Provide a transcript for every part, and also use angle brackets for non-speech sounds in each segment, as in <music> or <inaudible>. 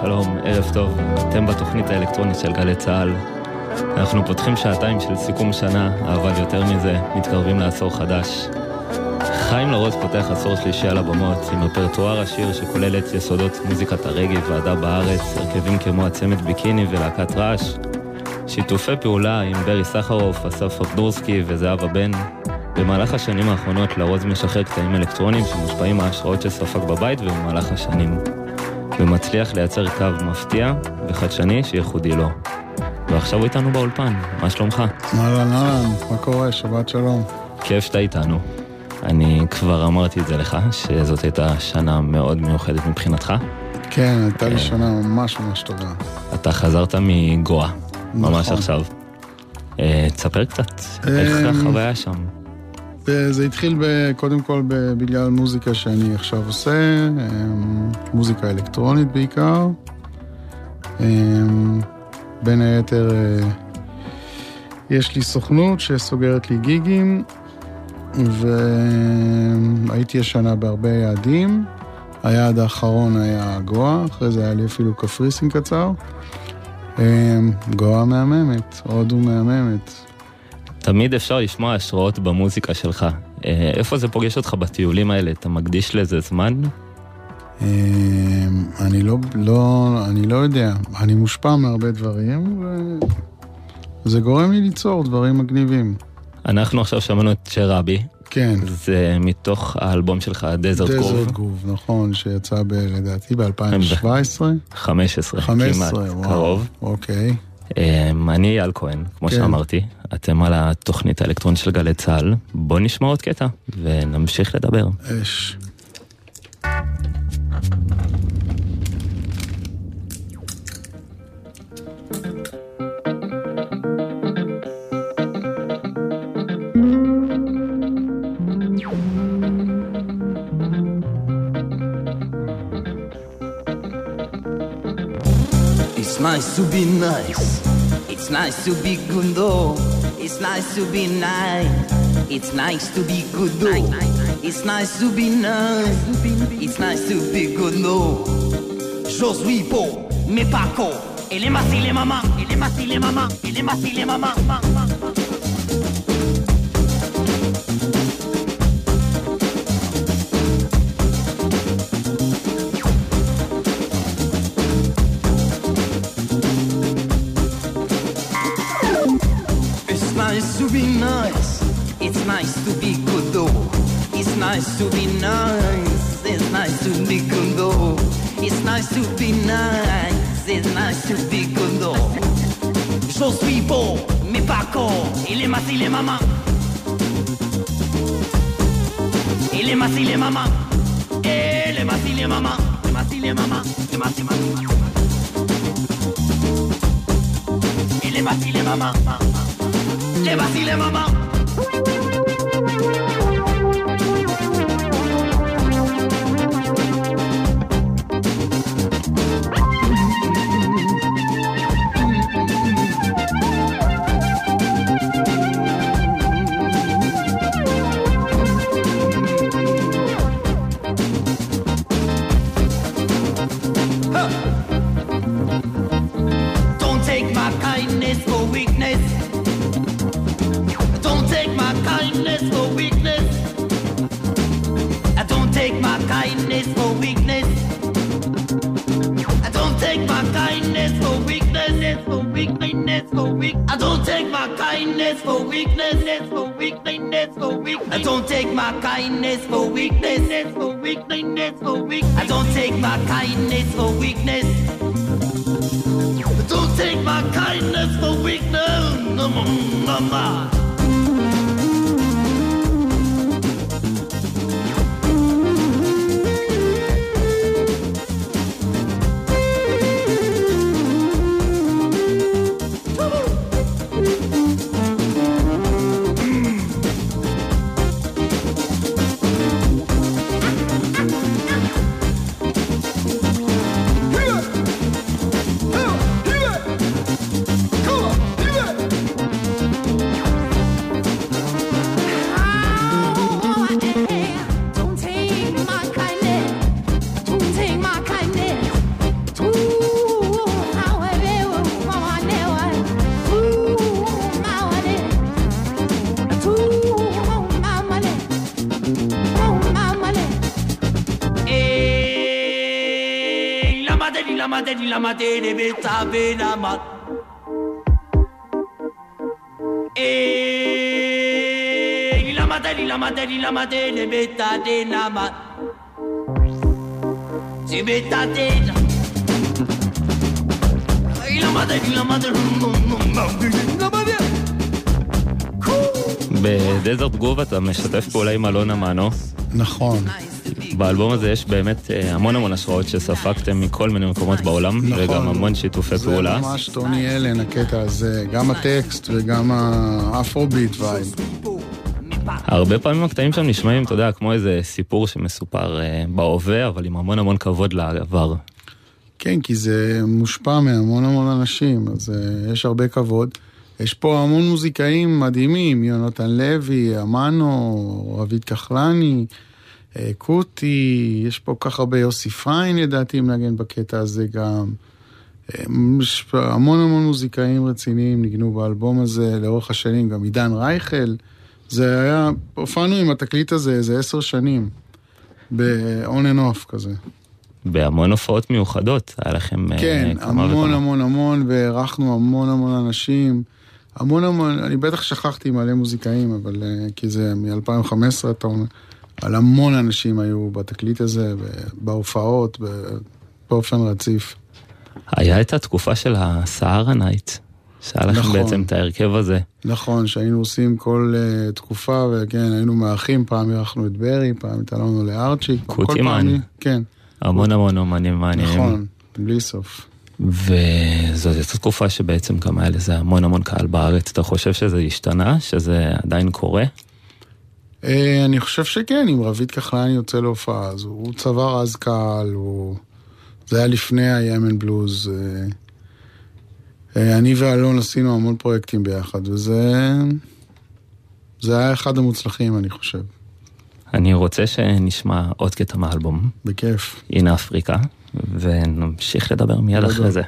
שלום, ערב טוב. אתם בתוכנית האלקטרונית של גלי צה"ל. אנחנו פותחים שעתיים של סיכום שנה, אבל יותר מזה, מתקרבים לעשור חדש. חיים לרוז פותח עשור שלישי על הבמות, עם רפרטואר עשיר שכולל את יסודות מוזיקת הרגי ועדה בארץ, הרכבים כמו הצמד ביקיני ולהקת רעש, שיתופי פעולה עם ברי סחרוף, אסף אבדורסקי וזהבה בן. במהלך השנים האחרונות לרוז משחרר קטעים אלקטרונים שמושפעים מההשראות שספג בבית ובמהלך השנים. ומצליח לייצר קו מפתיע וחדשני שייחודי לו. ועכשיו הוא איתנו באולפן, מה שלומך? אהלן אהלן, מה קורה? שבת שלום. כיף שאתה איתנו. אני כבר אמרתי את זה לך, שזאת הייתה שנה מאוד מיוחדת מבחינתך. כן, הייתה לי שנה ממש ממש טובה. אתה חזרת מגואה, ממש נכון. עכשיו. אה, תספר קצת, איך אה, החוויה שם? זה התחיל ב- קודם כל ב- בגלל מוזיקה שאני עכשיו עושה, אמ, מוזיקה אלקטרונית בעיקר. אמ, בין היתר, אה, יש לי סוכנות שסוגרת לי גיגים, והייתי השנה בהרבה יעדים. היעד האחרון היה גואה, אחרי זה היה לי אפילו קפריסין קצר. אמ, גואה מהממת, הודו מהממת. תמיד אפשר לשמוע השראות במוזיקה שלך. אה, איפה זה פוגש אותך בטיולים האלה? אתה מקדיש לזה זמן? אמ, אני לא, לא, אני לא יודע, אני מושפע מהרבה דברים, וזה גורם לי ליצור דברים מגניבים. אנחנו עכשיו שמענו את שרבי, כן, זה מתוך האלבום שלך, Desert Desert Groove. Groove, נכון, שיצא ב, לדעתי ב-2017, 15, 15, כמעט, וואו, קרוב. אוקיי. אמ, אני אייל כהן, כמו כן. שאמרתי, אתם על התוכנית האלקטרונית של גלי צה"ל, בואו נשמע עוד קטע ונמשיך לדבר. אש. Nice to be nice. It's nice to be good though. It's nice to be nice. It's nice to be good. It's nice to be nice. It's nice to be good though. Je suis beau, mais pas con. Il est massi les mamans, il est massi les mamans, il est massi les mamans. nice to be nice. It's nice to be good though. It's nice to be nice. It's nice to be good though. Je suis beau, mais pas con. Il est ma il est maman. Il est ma il est maman. Il est ma il est maman. Il est ma il est maman. Il est ma maman. Il est ma il est maman. Il est ma il est maman. Kindness for weakness. I don't take my kindness for weakness. I don't take my kindness for weakness. For weakness, for weak. I don't take my kindness for weakness. For weakness, for weak. I don't take my kindness for weakness. For weakness, for weak. I don't take my kindness for weakness. Don't take my kindness for weakness. No, no, no, no. Dena mat Si beta dena La materi la materi la materi בדזרט גרוב אתה משתף פעולה עם אלונה מנו. נכון. באלבום הזה יש באמת אה, המון המון השראות שספגתם מכל מיני מקומות בעולם, נכון. וגם המון שיתופי פעולה. זה ממש טוני אלן, הקטע הזה, גם הטקסט וגם האפרוביט וייב. הרבה פעמים הקטעים שם נשמעים, אתה יודע, כמו איזה סיפור שמסופר אה, בהווה, אבל עם המון המון כבוד לעבר. כן, כי זה מושפע מהמון המון אנשים, אז uh, יש הרבה כבוד. יש פה המון מוזיקאים מדהימים, יונתן לוי, אמנו, רביד כחלני, אה, קוטי, יש פה כל כך הרבה, יוסי פיין לדעתי מנגן בקטע הזה גם. אה, יש פה המון המון מוזיקאים רציניים ניגנו באלבום הזה לאורך השנים, גם עידן רייכל. זה היה, הופענו עם התקליט הזה איזה עשר שנים, ב-on and off כזה. בהמון הופעות מיוחדות, היה לכם אה, כן, המון וכמה. המון המון, והערכנו המון המון אנשים. המון המון, אני בטח שכחתי מלא מוזיקאים, אבל כי זה מ-2015, אתה אומר, אבל המון אנשים היו בתקליט הזה, בהופעות, באופן רציף. היה את התקופה של ה Sahara Night, שהיה לכם נכון. בעצם את ההרכב הזה. נכון, שהיינו עושים כל uh, תקופה, וכן, היינו מארחים, פעם אירחנו את ברי, פעם התעלמנו לארצ'י. כל קוטימן. כן, המון המון אומנים מעניינים. נכון, בלי סוף. וזאת הייתה תקופה שבעצם גם היה לזה המון המון קהל בארץ. אתה חושב שזה השתנה? שזה עדיין קורה? אה, אני חושב שכן, אם רביד כחלני יוצא להופעה, אז הוא צבר אז קהל, הוא... זה היה לפני ה-Yemen בלוז. אה, אה, אני ואלון עשינו המון פרויקטים ביחד, וזה... זה היה אחד המוצלחים, אני חושב. אני רוצה שנשמע עוד קטע מהאלבום, בכיף. הנה אפריקה, ונמשיך לדבר מיד. אחרי זה.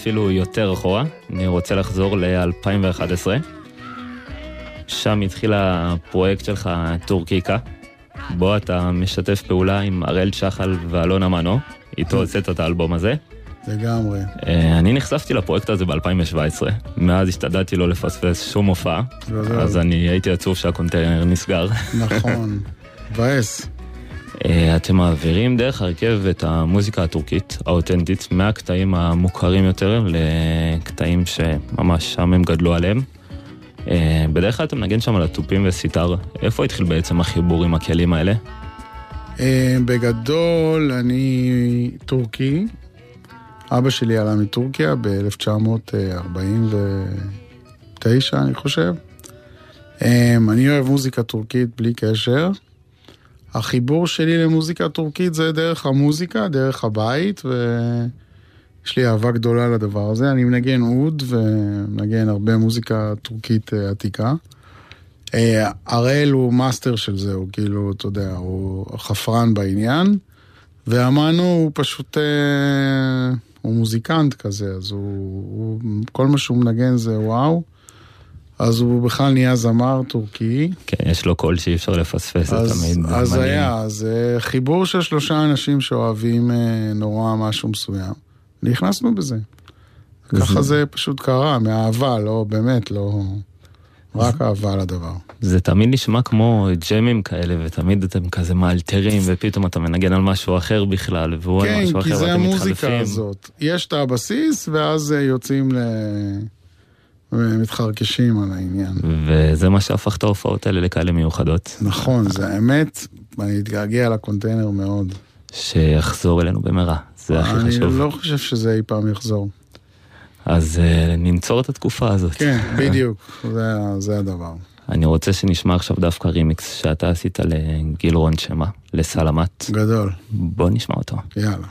אפילו יותר אחורה, אני רוצה לחזור ל-2011. שם התחיל הפרויקט שלך, טורקיקה, בו אתה משתף פעולה עם אראל שחל ואלונה מנו, איתו הוצאת את האלבום הזה. לגמרי. אה, אני נחשפתי לפרויקט הזה ב-2017, מאז השתדלתי לא לפספס שום הופעה, אז אני הייתי עצוב שהקונטיינר נסגר. נכון, <laughs> מבאס. אה, אתם מעבירים דרך הרכב את המוזיקה הטורקית האותנטית מהקטעים המוכרים יותר לקטעים שממש שם הם גדלו עליהם. אה, בדרך כלל אתה מנגן שם על התופים וסיטר, איפה התחיל בעצם החיבור עם הכלים האלה? בגדול, אני טורקי, אבא שלי עלה מטורקיה ב-1949, אני חושב. אני אוהב מוזיקה טורקית בלי קשר. החיבור שלי למוזיקה טורקית זה דרך המוזיקה, דרך הבית, ויש לי אהבה גדולה לדבר הזה. אני מנגן אוד ומנגן הרבה מוזיקה טורקית אה, עתיקה. אה, הראל הוא מאסטר של זה, הוא כאילו, אתה יודע, הוא חפרן בעניין, ואמנו הוא פשוט... אה, הוא מוזיקנט כזה, אז הוא, הוא, כל מה שהוא מנגן זה וואו. אז הוא בכלל נהיה זמר טורקי. כן, יש לו קול שאי אפשר לפספס, זה תמיד. אז היה, זה חיבור של שלושה אנשים שאוהבים אה, נורא משהו מסוים. נכנסנו בזה. ככה זה פשוט קרה, מאהבה, לא, באמת, לא... רק אהבה לדבר. זה תמיד נשמע כמו ג'מים כאלה, ותמיד אתם כזה מאלתרים, ופתאום אתה מנגן על משהו אחר בכלל, והוא כן, על משהו אחר, ואתם מתחלפים. כן, כי זה המוזיקה הזאת. יש את הבסיס, ואז אה, יוצאים ל... ומתחרקשים על העניין. וזה מה שהפך את ההופעות האלה לכאלה מיוחדות. נכון, זה האמת, אני אתגעגע לקונטיינר מאוד. שיחזור אלינו במהרה, זה הכי חשוב. אני לא חושב שזה אי פעם יחזור. אז uh, ננצור את התקופה הזאת. כן, בדיוק, זה, זה הדבר. אני רוצה שנשמע עכשיו דווקא רימיקס שאתה עשית לגיל רון שמה, לסלמת. גדול. בוא נשמע אותו. יאללה.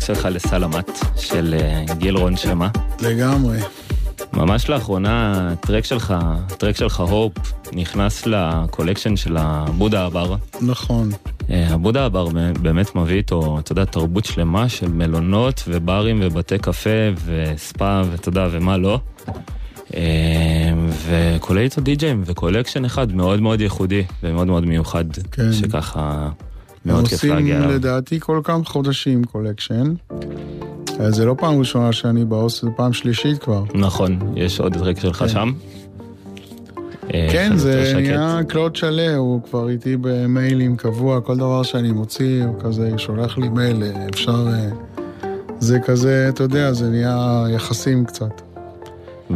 הרימיקס שלך לסלמת, של אה, גיל רון שמה. לגמרי. ממש לאחרונה ה track שלך, ה track שלך הופ, נכנס ל collection של ה Buddha Bar. נכון. אה, ה Buddha Bar באמת מביא איתו, אתה יודע, תרבות שלמה של מלונות וברים ובתי קפה וספא ואתה יודע, ומה לא. אה, וכולל איתו די-ג'ים ו collection אחד מאוד מאוד ייחודי ומאוד מאוד מיוחד, כן. שככה מאוד כיף להגיע עושים אליו. לדעתי כל כמה חודשים collection. אה, זה לא פעם ראשונה שאני בעוס, זה פעם שלישית כבר. נכון, יש עוד track שלך כן. שם. אה, כן, זה. נהיה Claude Challe, הוא כבר איתי במיילים קבוע, כל דבר שאני מוציא, הוא כזה שולח לי מייל, אה, אפשר... זה כזה, אתה יודע, זה נהיה יחסים קצת.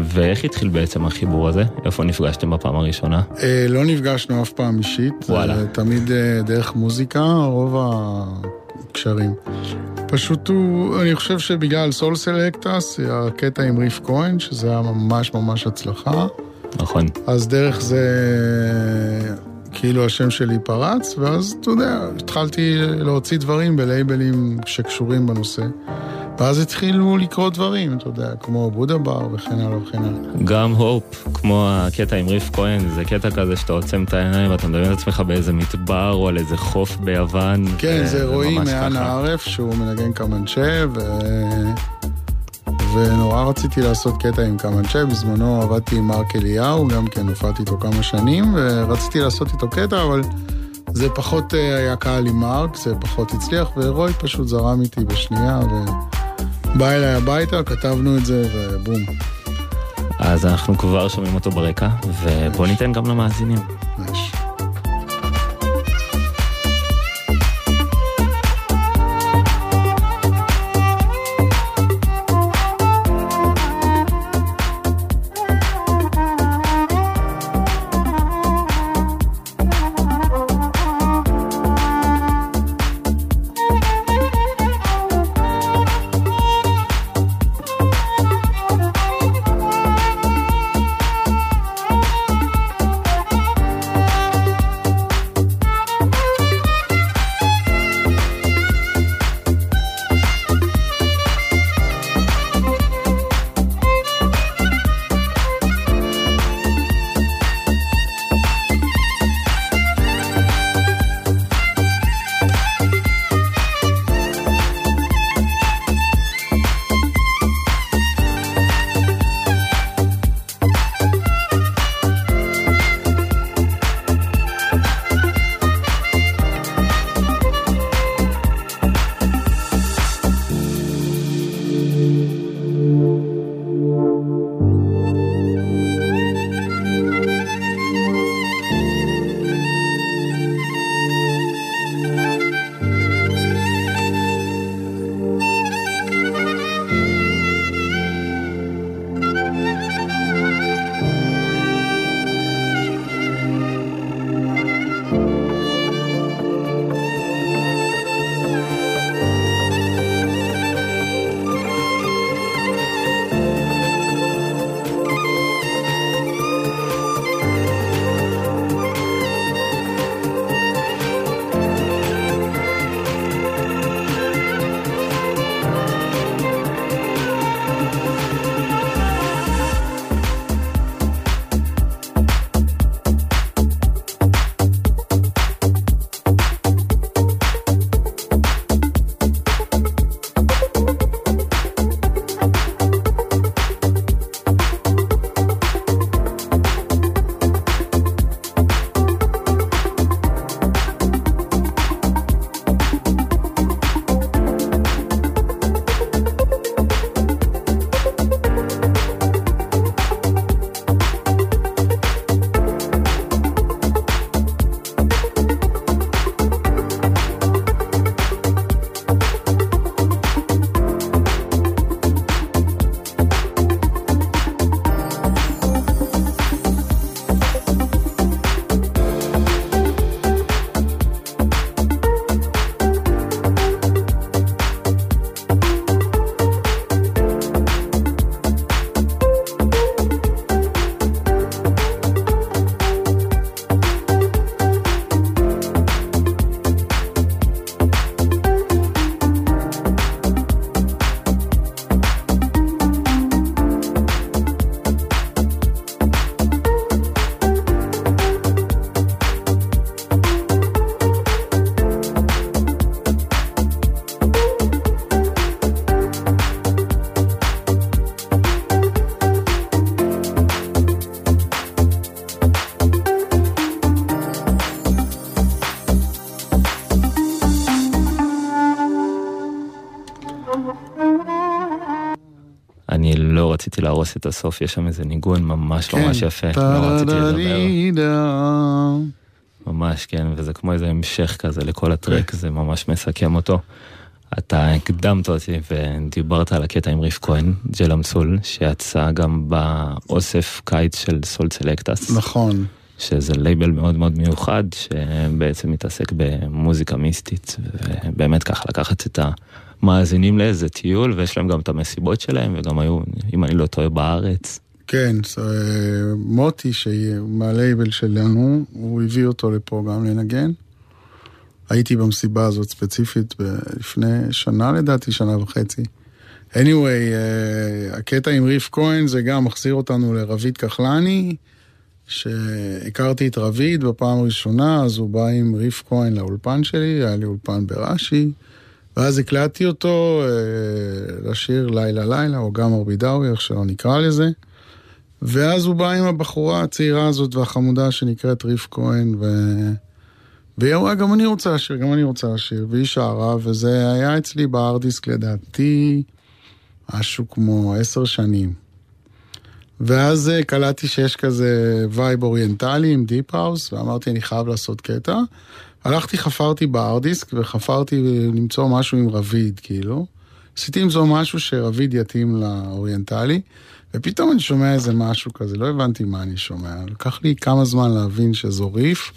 ואיך התחיל בעצם החיבור הזה? איפה נפגשתם בפעם הראשונה? אה, לא נפגשנו אף פעם אישית, וואלה. זה תמיד אה, דרך מוזיקה, רוב הקשרים. פשוט הוא, אני חושב שבגלל סול סלקטס, הקטע עם ריף כהן, שזה היה ממש ממש הצלחה, נכון. אז דרך זה כאילו השם שלי פרץ, ואז אתה יודע, התחלתי להוציא דברים בלייבלים שקשורים בנושא. ואז התחילו לקרות דברים, אתה יודע, כמו בודה בר וכן הלאה וכן הלאה. גם הופ, כמו הקטע עם ריף כהן, זה קטע כזה שאתה עוצם את העיניים ואתה מדמיין את עצמך באיזה מדבר או על איזה חוף ביוון. כן, ו- זה רועי מאנה ככה. ערף, שהוא מנגן קמנצ'ה, ו... ונורא רציתי לעשות קטע עם קמנצ'ה, בזמנו עבדתי עם מרק אליהו, גם כן הופעתי איתו כמה שנים, ורציתי לעשות איתו קטע, אבל זה פחות אה, היה קל עם מרק, זה פחות הצליח, ורוי פשוט זרם איתי בשנייה, ובא אליי הביתה, כתבנו את זה, ובום. אז אנחנו כבר שומעים אותו ברקע, ובוא ניתן גם למאזינים. ממש. להרוס את הסוף, יש שם איזה ניגון ממש ממש יפה, לא רציתי לדבר. ממש, כן, וזה כמו איזה המשך כזה לכל ה track, זה ממש מסכם אותו. אתה הקדמת אותי ודיברת על הקטע עם ריף כהן, ג'ל אמצול, שיצא גם באוסף קיץ של Sol Selectas. נכון. שזה לייבל מאוד מאוד מיוחד, שבעצם מתעסק במוזיקה מיסטית, ובאמת ככה לקחת את המאזינים לאיזה טיול, ויש להם גם את המסיבות שלהם, וגם היו, אם אני לא טועה, בארץ. כן, מוטי, מהלייבל שלנו, הוא הביא אותו לפה גם לנגן. הייתי במסיבה הזאת ספציפית לפני שנה לדעתי, שנה וחצי. anyway, uh, הקטע עם ריף כהן זה גם מחזיר אותנו לרביד כחלני, שהכרתי את רביד בפעם הראשונה, אז הוא בא עם ריף כהן לאולפן שלי, היה לי אולפן ברש"י, ואז הקלטתי אותו אה, לשיר לילה לילה, או גם ארבידאווי, איך שלא נקרא לזה. ואז הוא בא עם הבחורה הצעירה הזאת והחמודה שנקראת ריף כהן, ו... והיא אמרה, גם אני רוצה לשיר, גם אני רוצה לשיר, והיא שרה, וזה היה אצלי ב hard disk לדעתי משהו כמו עשר שנים. ואז אה, קלטתי שיש כזה vibe אוריינטלי עם deep house, ואמרתי, אני חייב לעשות קטע. הלכתי, חפרתי ב hard disk, וחפרתי למצוא משהו עם רביד, כאילו. עשיתי למצוא משהו שרביד יתאים לאוריינטלי, ופתאום אני שומע איזה משהו כזה, לא הבנתי מה אני שומע. לקח לי כמה זמן להבין שזו ריף.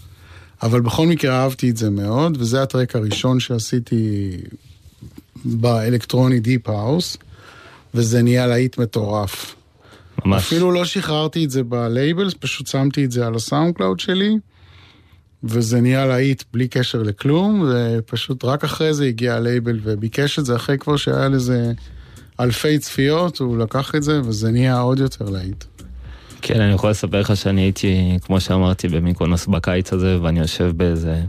אבל בכל מקרה אהבתי את זה מאוד, וזה ה track הראשון שעשיתי באלקטרוני deep house, וזה נהיה להיט מטורף. ממש. אפילו לא שחררתי את זה ב labels, פשוט שמתי את זה על ה SoundCloud שלי, וזה נהיה להיט בלי קשר לכלום, ופשוט רק אחרי זה הגיע הלייבל וביקש את זה, אחרי כבר שהיה לזה אלפי צפיות, הוא לקח את זה, וזה נהיה עוד יותר להיט. כן, אני יכול לספר לך שאני הייתי, כמו שאמרתי, במיקונוס בקיץ הזה, ואני יושב באיזה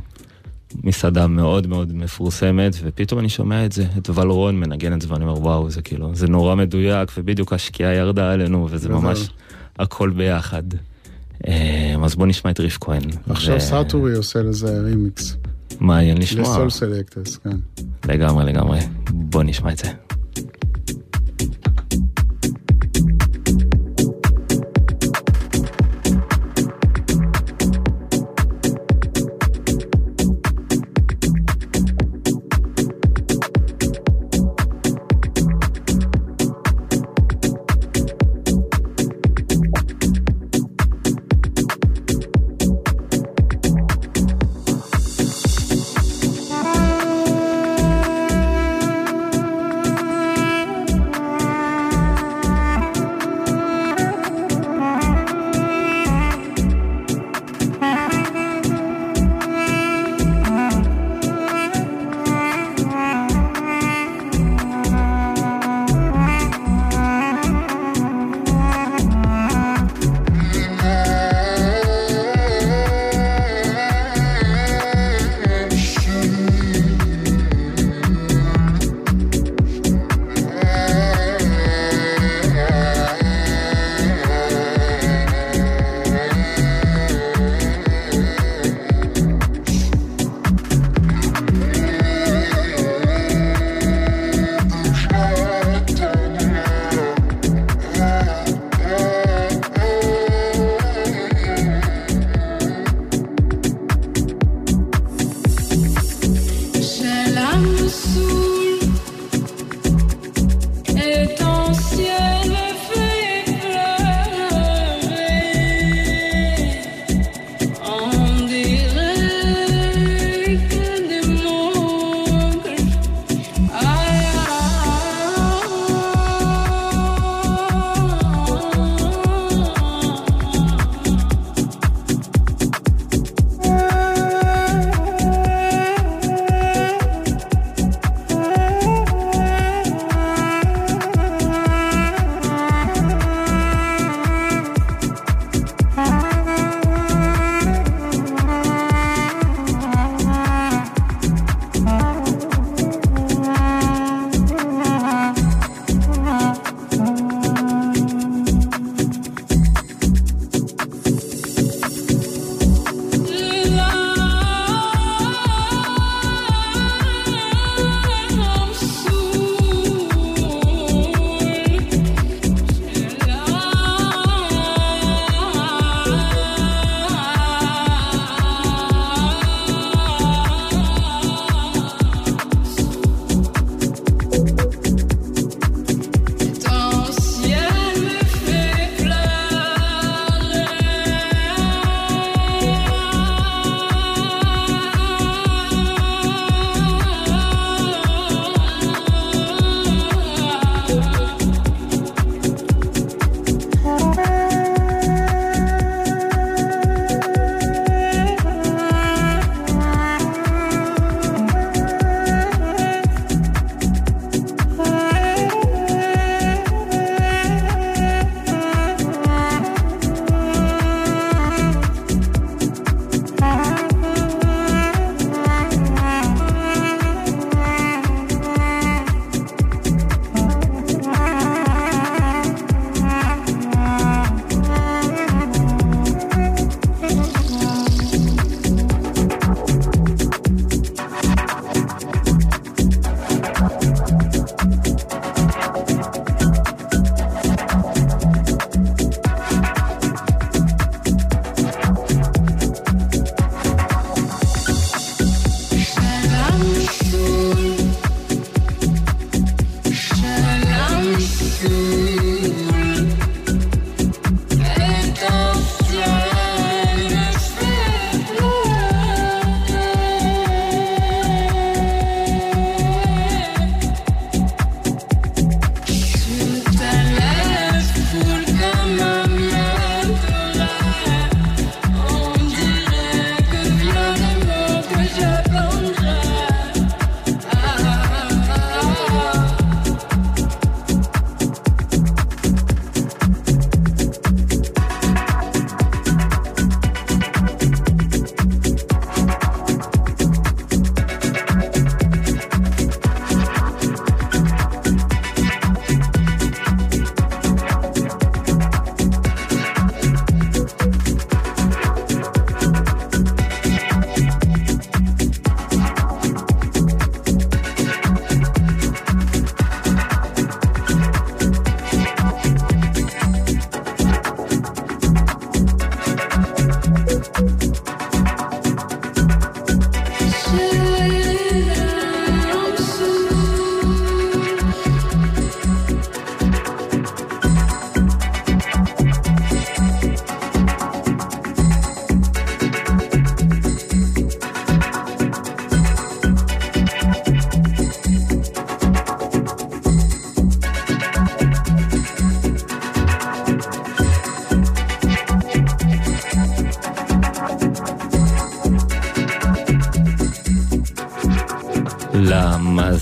מסעדה מאוד מאוד מפורסמת, ופתאום אני שומע את זה, את ולרון מנגן את זה, ואני אומר, וואו, זה כאילו, זה נורא מדויק, ובדיוק השקיעה ירדה עלינו, וזה ממש הכל ביחד. אה, אז בוא נשמע את ריף כהן. עכשיו ו... סאטורי עושה לזה רימיקס. מעניין לשמוע. לסול סלקטס, כן. לגמרי, לגמרי. בוא נשמע את זה.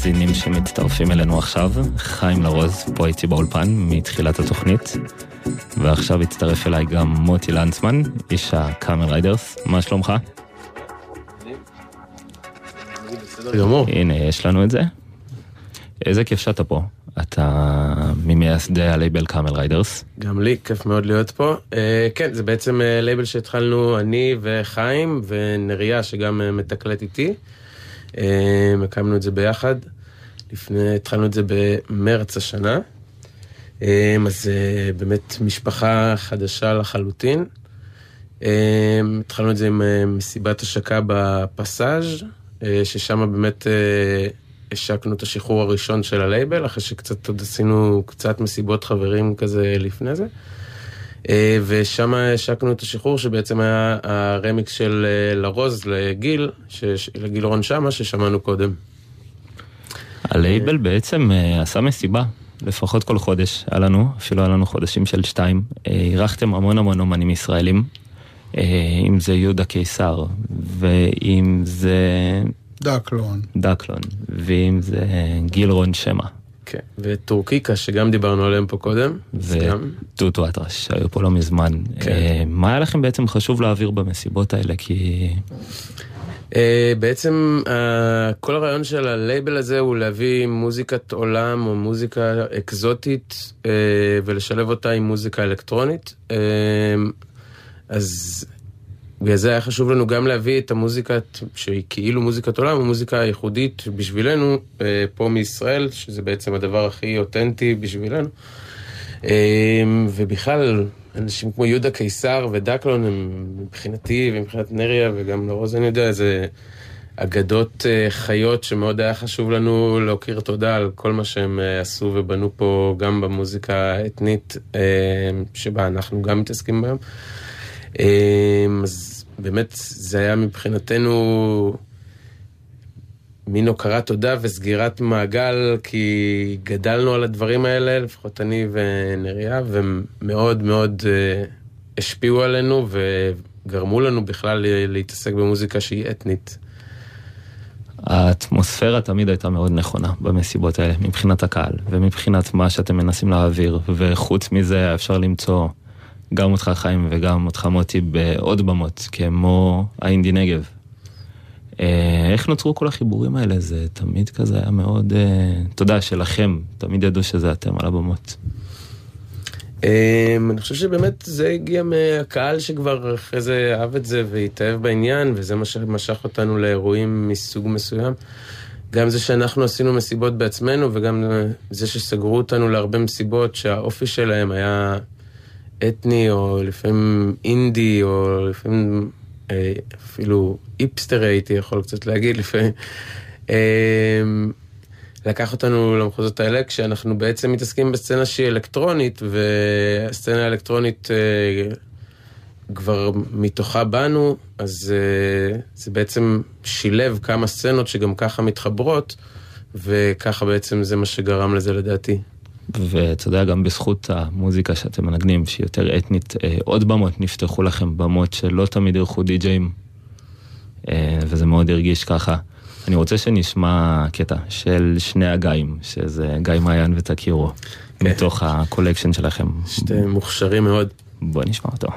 למאזינים שמצטרפים אלינו עכשיו, חיים לרוז, פה איתי באולפן מתחילת התוכנית, ועכשיו הצטרף אליי גם מוטי לנצמן, איש ה Camel Riders, מה שלומך? הנה, יש לנו את זה. איזה כיף שאתה פה. אתה ממייסדי ה label Camel Riders. גם לי, כיף מאוד להיות פה. אה, כן, זה בעצם אה, לייבל שהתחלנו אני וחיים ונריה שגם אה, מתקלט איתי. Uh, הקמנו את זה ביחד. לפני, התחלנו את זה במרץ השנה. Uh, אז uh, באמת משפחה חדשה לחלוטין. Uh, התחלנו את זה עם uh, מסיבת השקה בפסאז', uh, ששם באמת... השקנו את השחרור הראשון של הלייבל, אחרי שקצת עוד עשינו קצת מסיבות חברים כזה לפני זה. אה, ושם השקנו את השחרור שבעצם היה הרמיקס של אה, לרוז לגיל, לגיל רון שמה, ששמענו קודם. הלייבל בעצם אה, עשה מסיבה, לפחות כל חודש, היה לנו, אפילו היה לנו חודשים של שתיים. אירחתם המון המון אומנים ישראלים, אם זה יהודה קיסר, ואם זה דקלון. דקלון, ואם זה גיל רון שמע. כן, וטורקיקה שגם דיברנו עליהם פה קודם. וטוטו אטרש שהיו פה לא מזמן. כן. אה, מה היה לכם בעצם חשוב להעביר במסיבות האלה? כי... Uh, בעצם uh, כל הרעיון של הלייבל הזה הוא להביא מוזיקת עולם או מוזיקה אקזוטית uh, ולשלב אותה עם מוזיקה אלקטרונית. Uh, אז בגלל זה היה חשוב לנו גם להביא את המוזיקה שהיא כאילו מוזיקת עולם, המוזיקה הייחודית בשבילנו אה, פה מישראל, שזה בעצם הדבר הכי אותנטי בשבילנו. אה, ובכלל, אנשים כמו יהודה קיסר ודקלון הם מבחינתי ומבחינת נריה וגם לרוז אני יודע, זה אגדות אה, חיות שמאוד היה חשוב לנו להכיר תודה על כל מה שהם עשו ובנו פה גם במוזיקה האתנית שבה אנחנו גם מתעסקים בהם. אז באמת זה היה מבחינתנו מין הוקרת תודה וסגירת מעגל, כי גדלנו על הדברים האלה, לפחות אני ונריה, ומאוד מאוד uh, השפיעו עלינו וגרמו לנו בכלל להתעסק במוזיקה שהיא אתנית. האטמוספירה תמיד הייתה מאוד נכונה במסיבות האלה, מבחינת הקהל ומבחינת מה שאתם מנסים להעביר, וחוץ מזה אפשר למצוא גם אותך חיים וגם אותך מוטי בעוד במות, כמו האינדי נגב. אה, איך נוצרו כל החיבורים האלה? זה תמיד כזה היה מאוד, אה, תודה, שלכם, תמיד ידעו שזה אתם על הבמות. אה, אני חושב שבאמת זה הגיע מהקהל שכבר אחרי זה אהב את זה והתאהב בעניין, וזה מה שמשך אותנו לאירועים מסוג מסוים. גם זה שאנחנו עשינו מסיבות בעצמנו, וגם זה שסגרו אותנו להרבה מסיבות שהאופי שלהם היה אתני, או לפעמים אינדי, או לפעמים אפילו איפסטר הייתי יכול קצת להגיד לפעמים. אה, לקח אותנו למחוזות האלה כשאנחנו בעצם מתעסקים בסצנה שהיא אלקטרונית, והסצנה האלקטרונית אה, כבר מתוכה באנו, אז אה, זה בעצם שילב כמה סצנות שגם ככה מתחברות, וככה בעצם זה מה שגרם לזה לדעתי. ואתה יודע, גם בזכות המוזיקה שאתם מנגנים, שהיא יותר אתנית, אה, עוד במות נפתחו לכם, במות שלא תמיד אירחו די-ג'אים, אה, וזה מאוד הרגיש ככה. אני רוצה שנשמע קטע של שני הגאים, שזה גיא מעיין ותכירו, כן. מתוך הקולקשן שלכם. שתי מוכשרים מאוד. בוא נשמע אותו.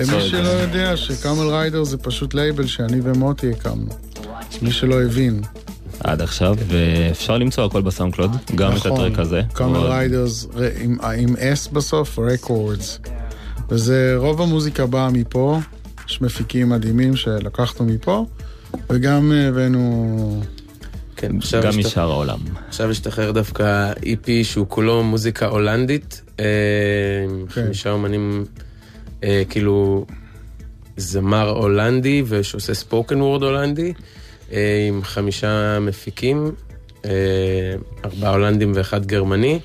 yes, אפשר למצוא למי את שלא זה. יודע ש Camel Rider זה פשוט לייבל שאני ומוטי הקמנו. מי שלא הבין. עד עכשיו, ואפשר למצוא הכל ב SoundCloud, גם את ה track הזה. Camel Riders עם, עם S בסוף, Records. וזה, רוב המוזיקה באה מפה, יש מפיקים מדהימים שלקחנו מפה, וגם אה, הבאנו... כן, עכשיו גם משאר העולם. עכשיו השתחרר דווקא EP שהוא כולו מוזיקה הולנדית, אה, כן. חמישה אומנים, אה, כאילו זמר הולנדי ושעושה ספוקן וורד הולנדי, אה, עם חמישה מפיקים, אה, ארבעה הולנדים ואחד גרמני.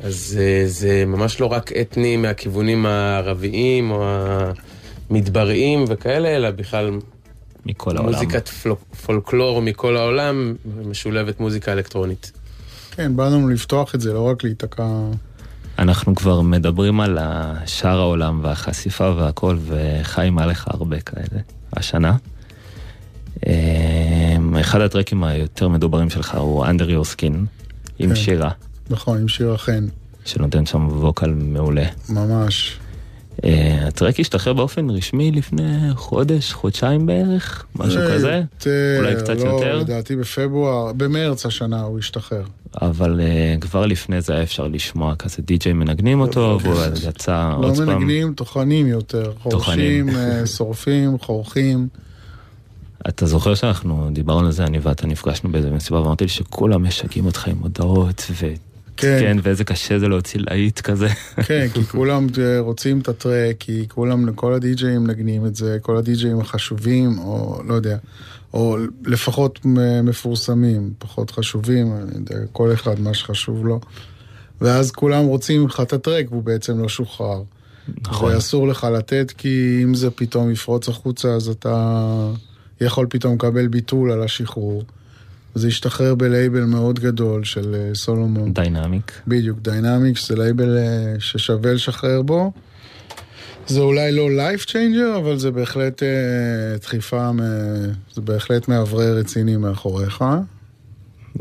אז אה, זה ממש לא רק אתני מהכיוונים הערביים או המדבריים וכאלה, אלא בכלל מכל העולם. מוזיקת פולקלור מכל העולם, משולבת מוזיקה אלקטרונית. כן, באנו לנו לפתוח את זה, לא רק להיתקע... אנחנו כבר מדברים על שאר העולם והחשיפה והכל, וחיים עליך הרבה כאלה השנה. אמ, אחד הטרקים היותר מדוברים שלך הוא Under Your Skin, עם כן. שירה, נכון, עם שיר החן, שנותן שם ווקל מעולה. ממש. אה, הטרק השתחרר באופן רשמי לפני חודש, חודשיים בערך, משהו אה, כזה, אולי קצת לא, יותר. לדעתי בפברואר, במרץ השנה הוא השתחרר. אבל אה, כבר לפני זה היה אפשר לשמוע כזה די-ג'יי מנגנים אותו, והוא יצא לא עוד פעם. מנגנים, טוחנים יותר. טוחנים. חורשים, אה, <laughs> שורפים, חורכים. אתה זוכר שאנחנו דיברנו על זה, אני ואתה נפגשנו באיזה מסיבה, ואמרתי לי שכולם משגעים אותך עם הודעות, ו... כן. כן, ואיזה קשה זה להוציא להיט כזה. כן, כי כולם אה, רוצים את הטרק, כי כולם, כל הדי-ג'אים מנגנים את זה, כל הדי-ג'אים החשובים, או לא יודע, או לפחות מפורסמים, פחות חשובים, אני יודע, כל אחד מה שחשוב לו. ואז כולם רוצים ממך את ה track, והוא בעצם לא שוחרר. נכון. ואסור לך לתת, כי אם זה פתאום יפרוץ החוצה, אז אתה יכול פתאום לקבל ביטול על השחרור. זה השתחרר בלייבל מאוד גדול של אה, סולומון. Diynamic. בדיוק, Diynamic זה לייבל אה, ששווה לשחרר בו. זה אולי לא life changer, אבל זה בהחלט אה, דחיפה, מ... זה בהחלט מאוורר רציני מאחוריך.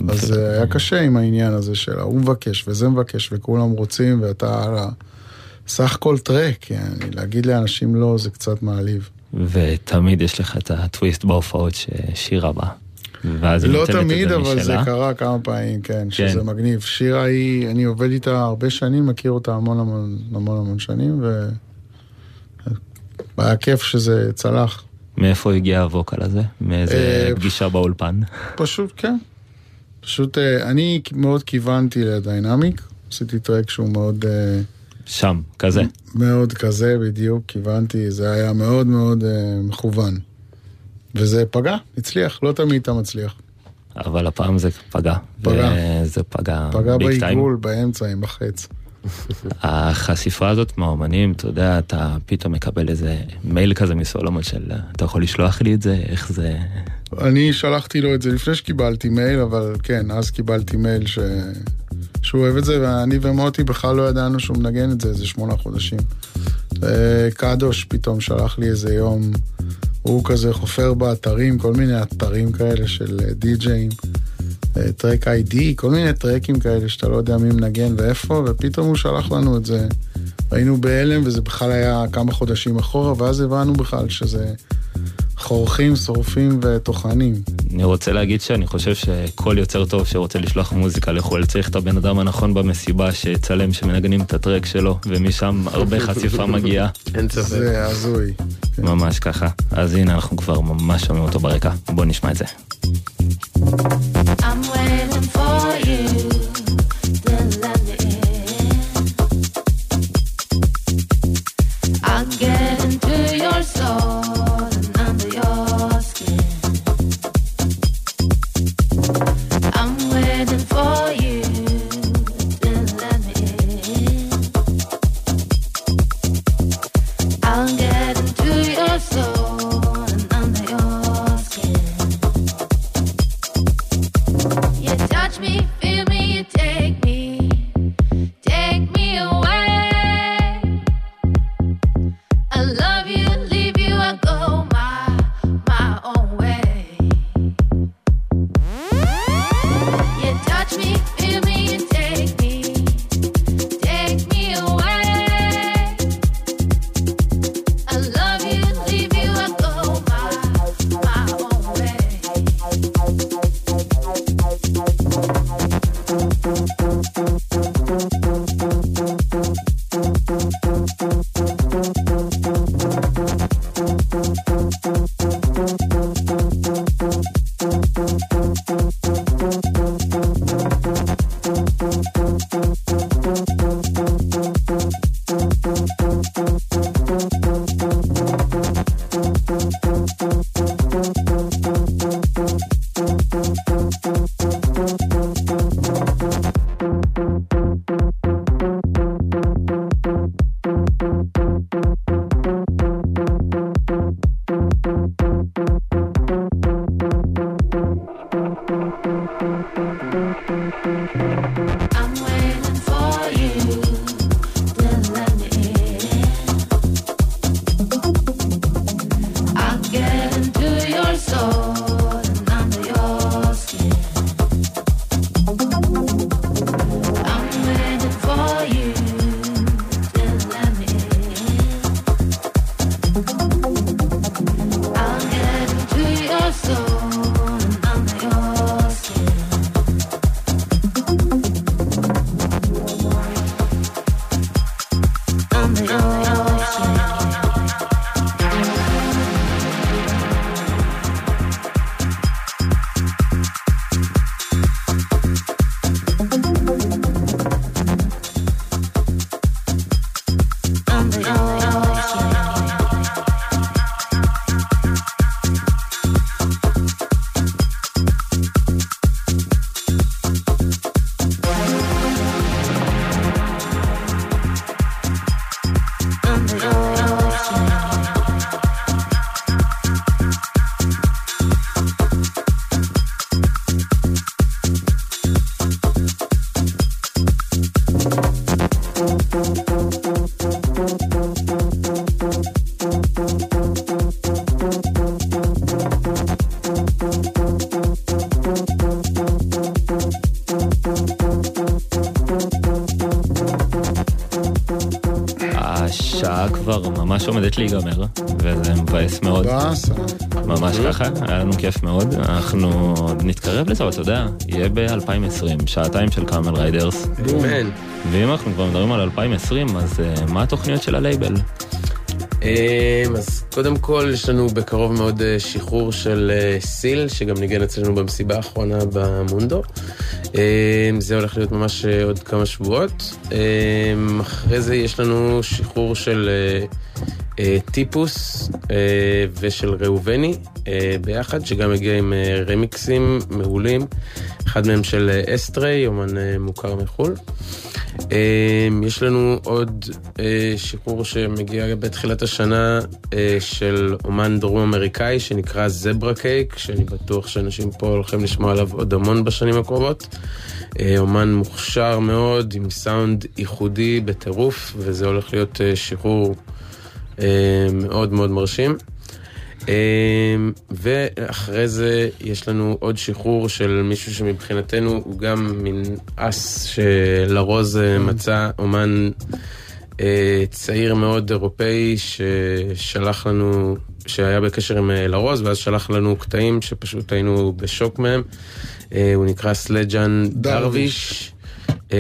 אז זה היה קשה עם העניין הזה של ההוא מבקש וזה מבקש וכולם רוצים ואתה על ה... סך כל track, יעני, להגיד לאנשים לא זה קצת מעליב. ותמיד יש לך את הטוויסט בהופעות ששירה בא. ואז לא תמיד, אבל זה. קרה כמה פעמים, כן, שזה מגניב. שירה היא, אני עובד איתה הרבה שנים, מכיר אותה המון המון המון המון שנים, ו... היה כיף שזה צלח. מאיפה הגיע הווקל הזה? מאיזה אה, פגישה באולפן? פשוט, כן. פשוט, אה, אני מאוד כיוונתי לדיינמיק, עשיתי טרק שהוא מאוד, אה, שם, כזה. מאוד כזה בדיוק, כיוונתי, זה היה מאוד מאוד מכוון. וזה פגע, הצליח, לא תמיד אתה מצליח. אבל הפעם זה פגע. פגע. וזה פגע פגע. בעיגול, באמצע, עם החץ. <laughs> החשיפה הזאת מהאומנים, אתה יודע, אתה פתאום מקבל איזה מייל כזה מסולומון של, אתה יכול לשלוח לי את זה, איך זה... אני שלחתי לו את זה לפני שקיבלתי מייל, אבל כן, אז קיבלתי מייל ש... שהוא אוהב את זה, ואני ומוטי בכלל לא ידענו שהוא מנגן את זה איזה שמונה חודשים. אה, קדוש פתאום שלח לי איזה יום, הוא כזה חופר באתרים, כל מיני אתרים כאלה של אה, די-ג'אים, אה, טרק איי-די, כל מיני טרקים כאלה שאתה לא יודע מי מנגן ואיפה, ופתאום הוא שלח לנו את זה. היינו בהלם, וזה בכלל היה כמה חודשים אחורה, ואז הבנו בכלל שזה חורכים, שורפים וטוחנים. אני רוצה להגיד שאני חושב שכל יוצר טוב שרוצה לשלוח מוזיקה לחו"ל צריך את הבן אדם הנכון במסיבה שיצלם שמנגנים את הטרק שלו, ומשם הרבה חשיפה מגיעה. אין ספק. זה הזוי. ממש ככה. אז הנה, אנחנו כבר ממש שומעים אותו ברקע. בואו נשמע את זה. I'm waiting for you in. I'll get into your soul עומדת להיגמר, וזה מבאס מאוד. ממש ככה, היה לנו כיף מאוד. אנחנו נתקרב לזה, אבל אתה יודע, יהיה ב-2020, שעתיים של Camel Riders. אמן. ואם אנחנו כבר מדברים על 2020, אז אה, מה התוכניות של הלייבל? אמ, אז קודם כל, יש לנו בקרוב מאוד אה, שחרור של אה, סיל, שגם ניגן אצלנו במסיבה האחרונה במונדו. אמ, זה הולך להיות ממש אה, עוד כמה שבועות. אמ, אחרי זה יש לנו שחרור של אה, אה, טיפוס אה, ושל ראובני אה, ביחד, שגם מגיע עם אה, רמיקסים מעולים. אחד מהם של אה, אסטריי, אומן אה, מוכר מחו"ל. אמ, יש לנו עוד אה, שחרור שמגיע בתחילת השנה אה, של אומן דרום אמריקאי שנקרא זברה קייק, שאני בטוח שאנשים פה הולכים לשמוע עליו עוד המון בשנים הקרובות. אה, אומן מוכשר מאוד, עם סאונד ייחודי בטירוף, וזה הולך להיות אה, שחרור אה, מאוד מאוד מרשים. אמ, ואחרי זה יש לנו עוד שחרור של מישהו שמבחינתנו הוא גם מין אס שלרוז אה, מצא אומן אה, צעיר מאוד אירופאי ששלח לנו, שהיה בקשר עם אה, לרוז ואז שלח לנו קטעים שפשוט היינו בשוק מהם. אה, הוא נקרא סלג'ן דרוויש. אה,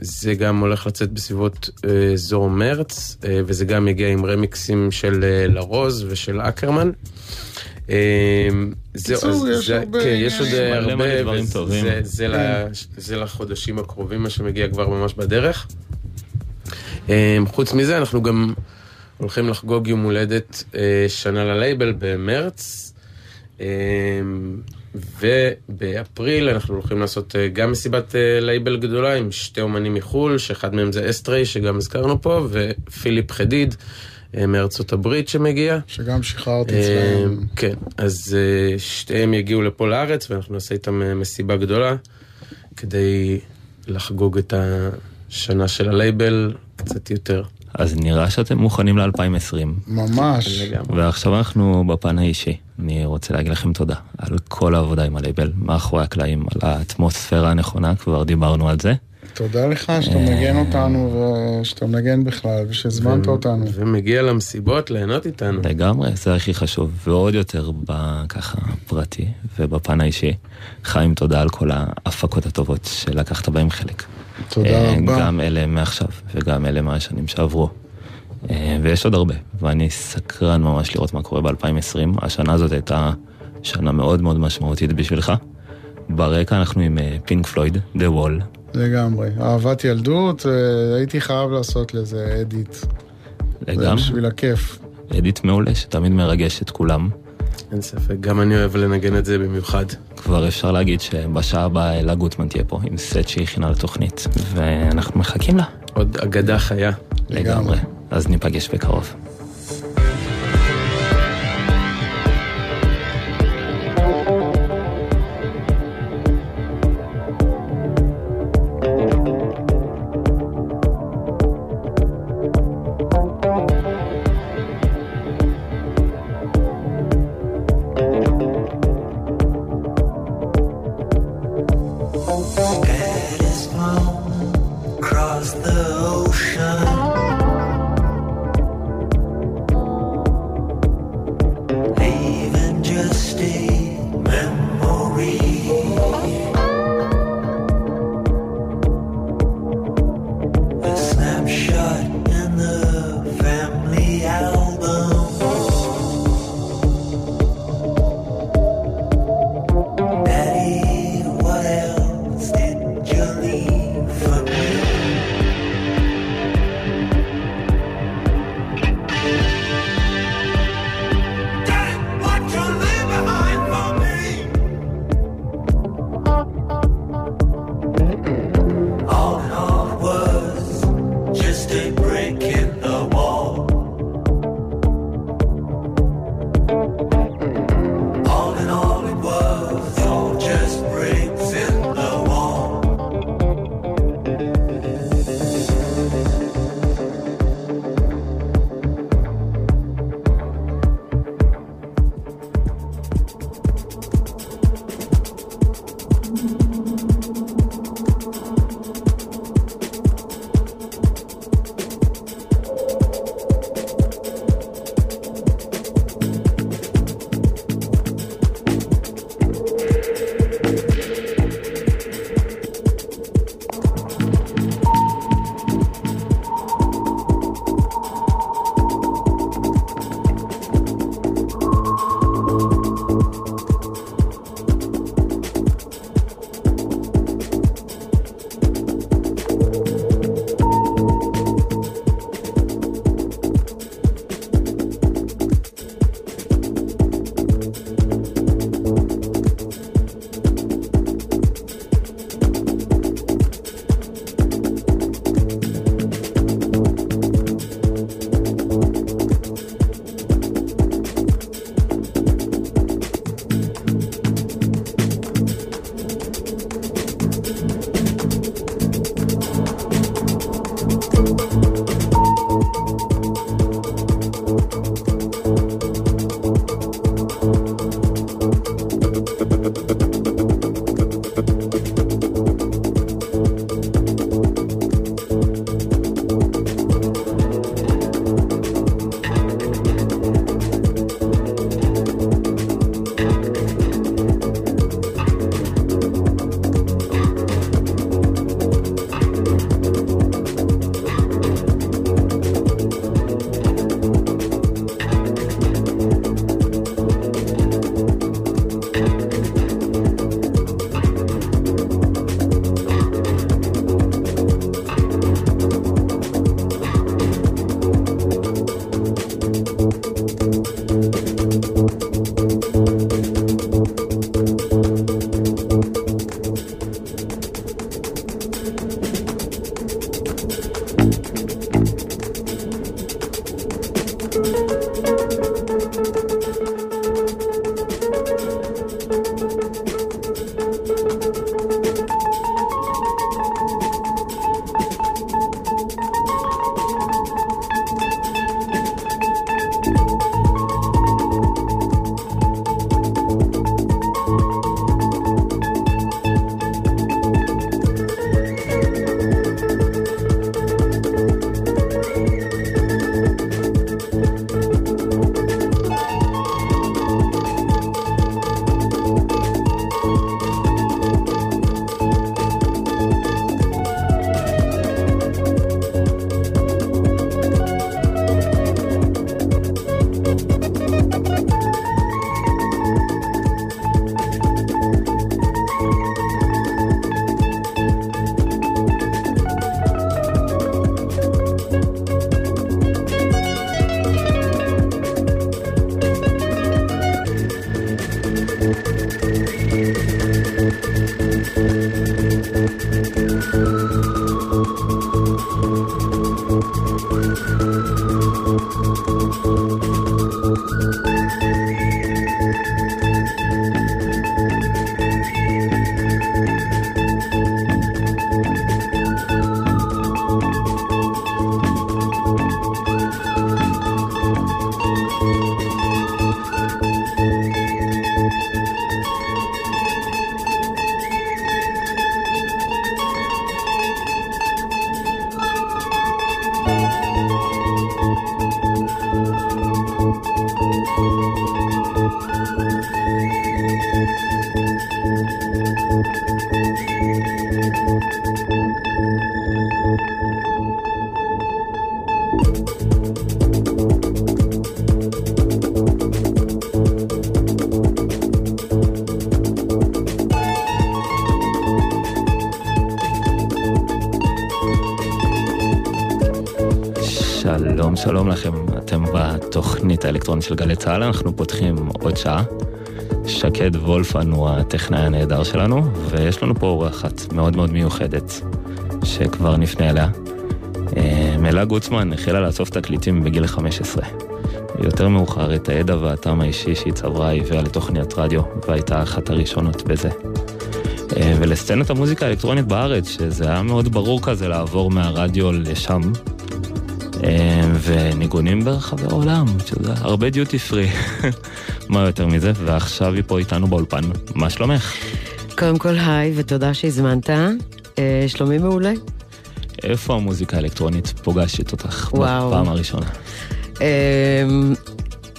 זה גם הולך לצאת בסביבות אה, אזור מרץ, אה, וזה גם יגיע עם רמיקסים של לרוז ושל אקרמן. בקיצור, יש זה- הרבה כן, יש עוד הרבה, דברים וזה- טובים. זה- זה ל- זה לחודשים הקרובים, מה שמגיע כבר ממש בדרך. חוץ מזה, אנחנו גם הולכים לחגוג יום הולדת שנה ללייבל במרץ. ובאפריל אנחנו הולכים לעשות אה, גם מסיבת אה, לייבל גדולה עם שתי אומנים מחו"ל, שאחד מהם זה אסטריי, שגם הזכרנו פה, ופיליפ חדיד אה, מארצות הברית שמגיע. שגם שחררתי אצלם. כן, אז שתיהם יגיעו לפה לארץ ואנחנו נעשה איתם מסיבה גדולה כדי לחגוג את השנה של הלייבל קצת יותר. אז נראה שאתם מוכנים ל-2020. ממש. ועכשיו אנחנו בפן האישי. אני רוצה להגיד לכם תודה על כל העבודה עם הלייבל, מאחורי הקלעים, על האטמוספירה הנכונה, כבר דיברנו על זה. תודה לך שאתה מנגן אותנו ושאתה מנגן בכלל ושהזמנת אותנו. ומגיע למסיבות ליהנות איתנו. לגמרי, זה הכי חשוב, ועוד יותר בככה פרטי ובפן האישי. חיים, תודה על כל ההפקות הטובות שלקחת בהם חלק. תודה אה, רבה. גם אלה מעכשיו וגם אלה מהשנים שעברו. אה, ויש עוד הרבה, ואני סקרן ממש לראות מה קורה ב-2020. השנה הזאת הייתה שנה מאוד מאוד משמעותית בשבילך. ברקע אנחנו עם פינק פלויד, The Wall. לגמרי. אהבת ילדות, אה, הייתי חייב לעשות לזה אדיט. זה לגמרי. בשביל הכיף. אדיט מעולה שתמיד מרגש את כולם. אין ספק, גם אני אוהב לנגן את זה במיוחד. כבר אפשר להגיד שבשעה הבאה אלה גוטמן תהיה פה עם סט שהיא הכינה לתוכנית, ואנחנו מחכים לה. עוד אגדה חיה. לגמרי. אז ניפגש בקרוב. שלום, לכם. אתם בתוכנית האלקטרונית של גלי צה"ל, אנחנו פותחים עוד שעה. שקד וולפן הוא הטכנאי הנהדר שלנו, ויש לנו פה אורחת מאוד מאוד מיוחדת, שכבר נפנה אליה. אה, מלה גוצמן החלה לאסוף תקליטים בגיל 15. יותר מאוחר את הידע והטעם האישי שהיא צברה הביאה לתוכניות רדיו, והייתה אחת הראשונות בזה. אה, ולסצנת המוזיקה האלקטרונית בארץ, שזה היה מאוד ברור כזה לעבור מהרדיו לשם, וניגונים ברחבי העולם, שזה הרבה דיוטי פרי. <laughs> מה יותר מזה? ועכשיו היא פה איתנו באולפן. מה שלומך? קודם כל היי ותודה שהזמנת. אה, שלומי מעולה. איפה המוזיקה האלקטרונית פוגשת אותך וואו. בפעם הראשונה? אה,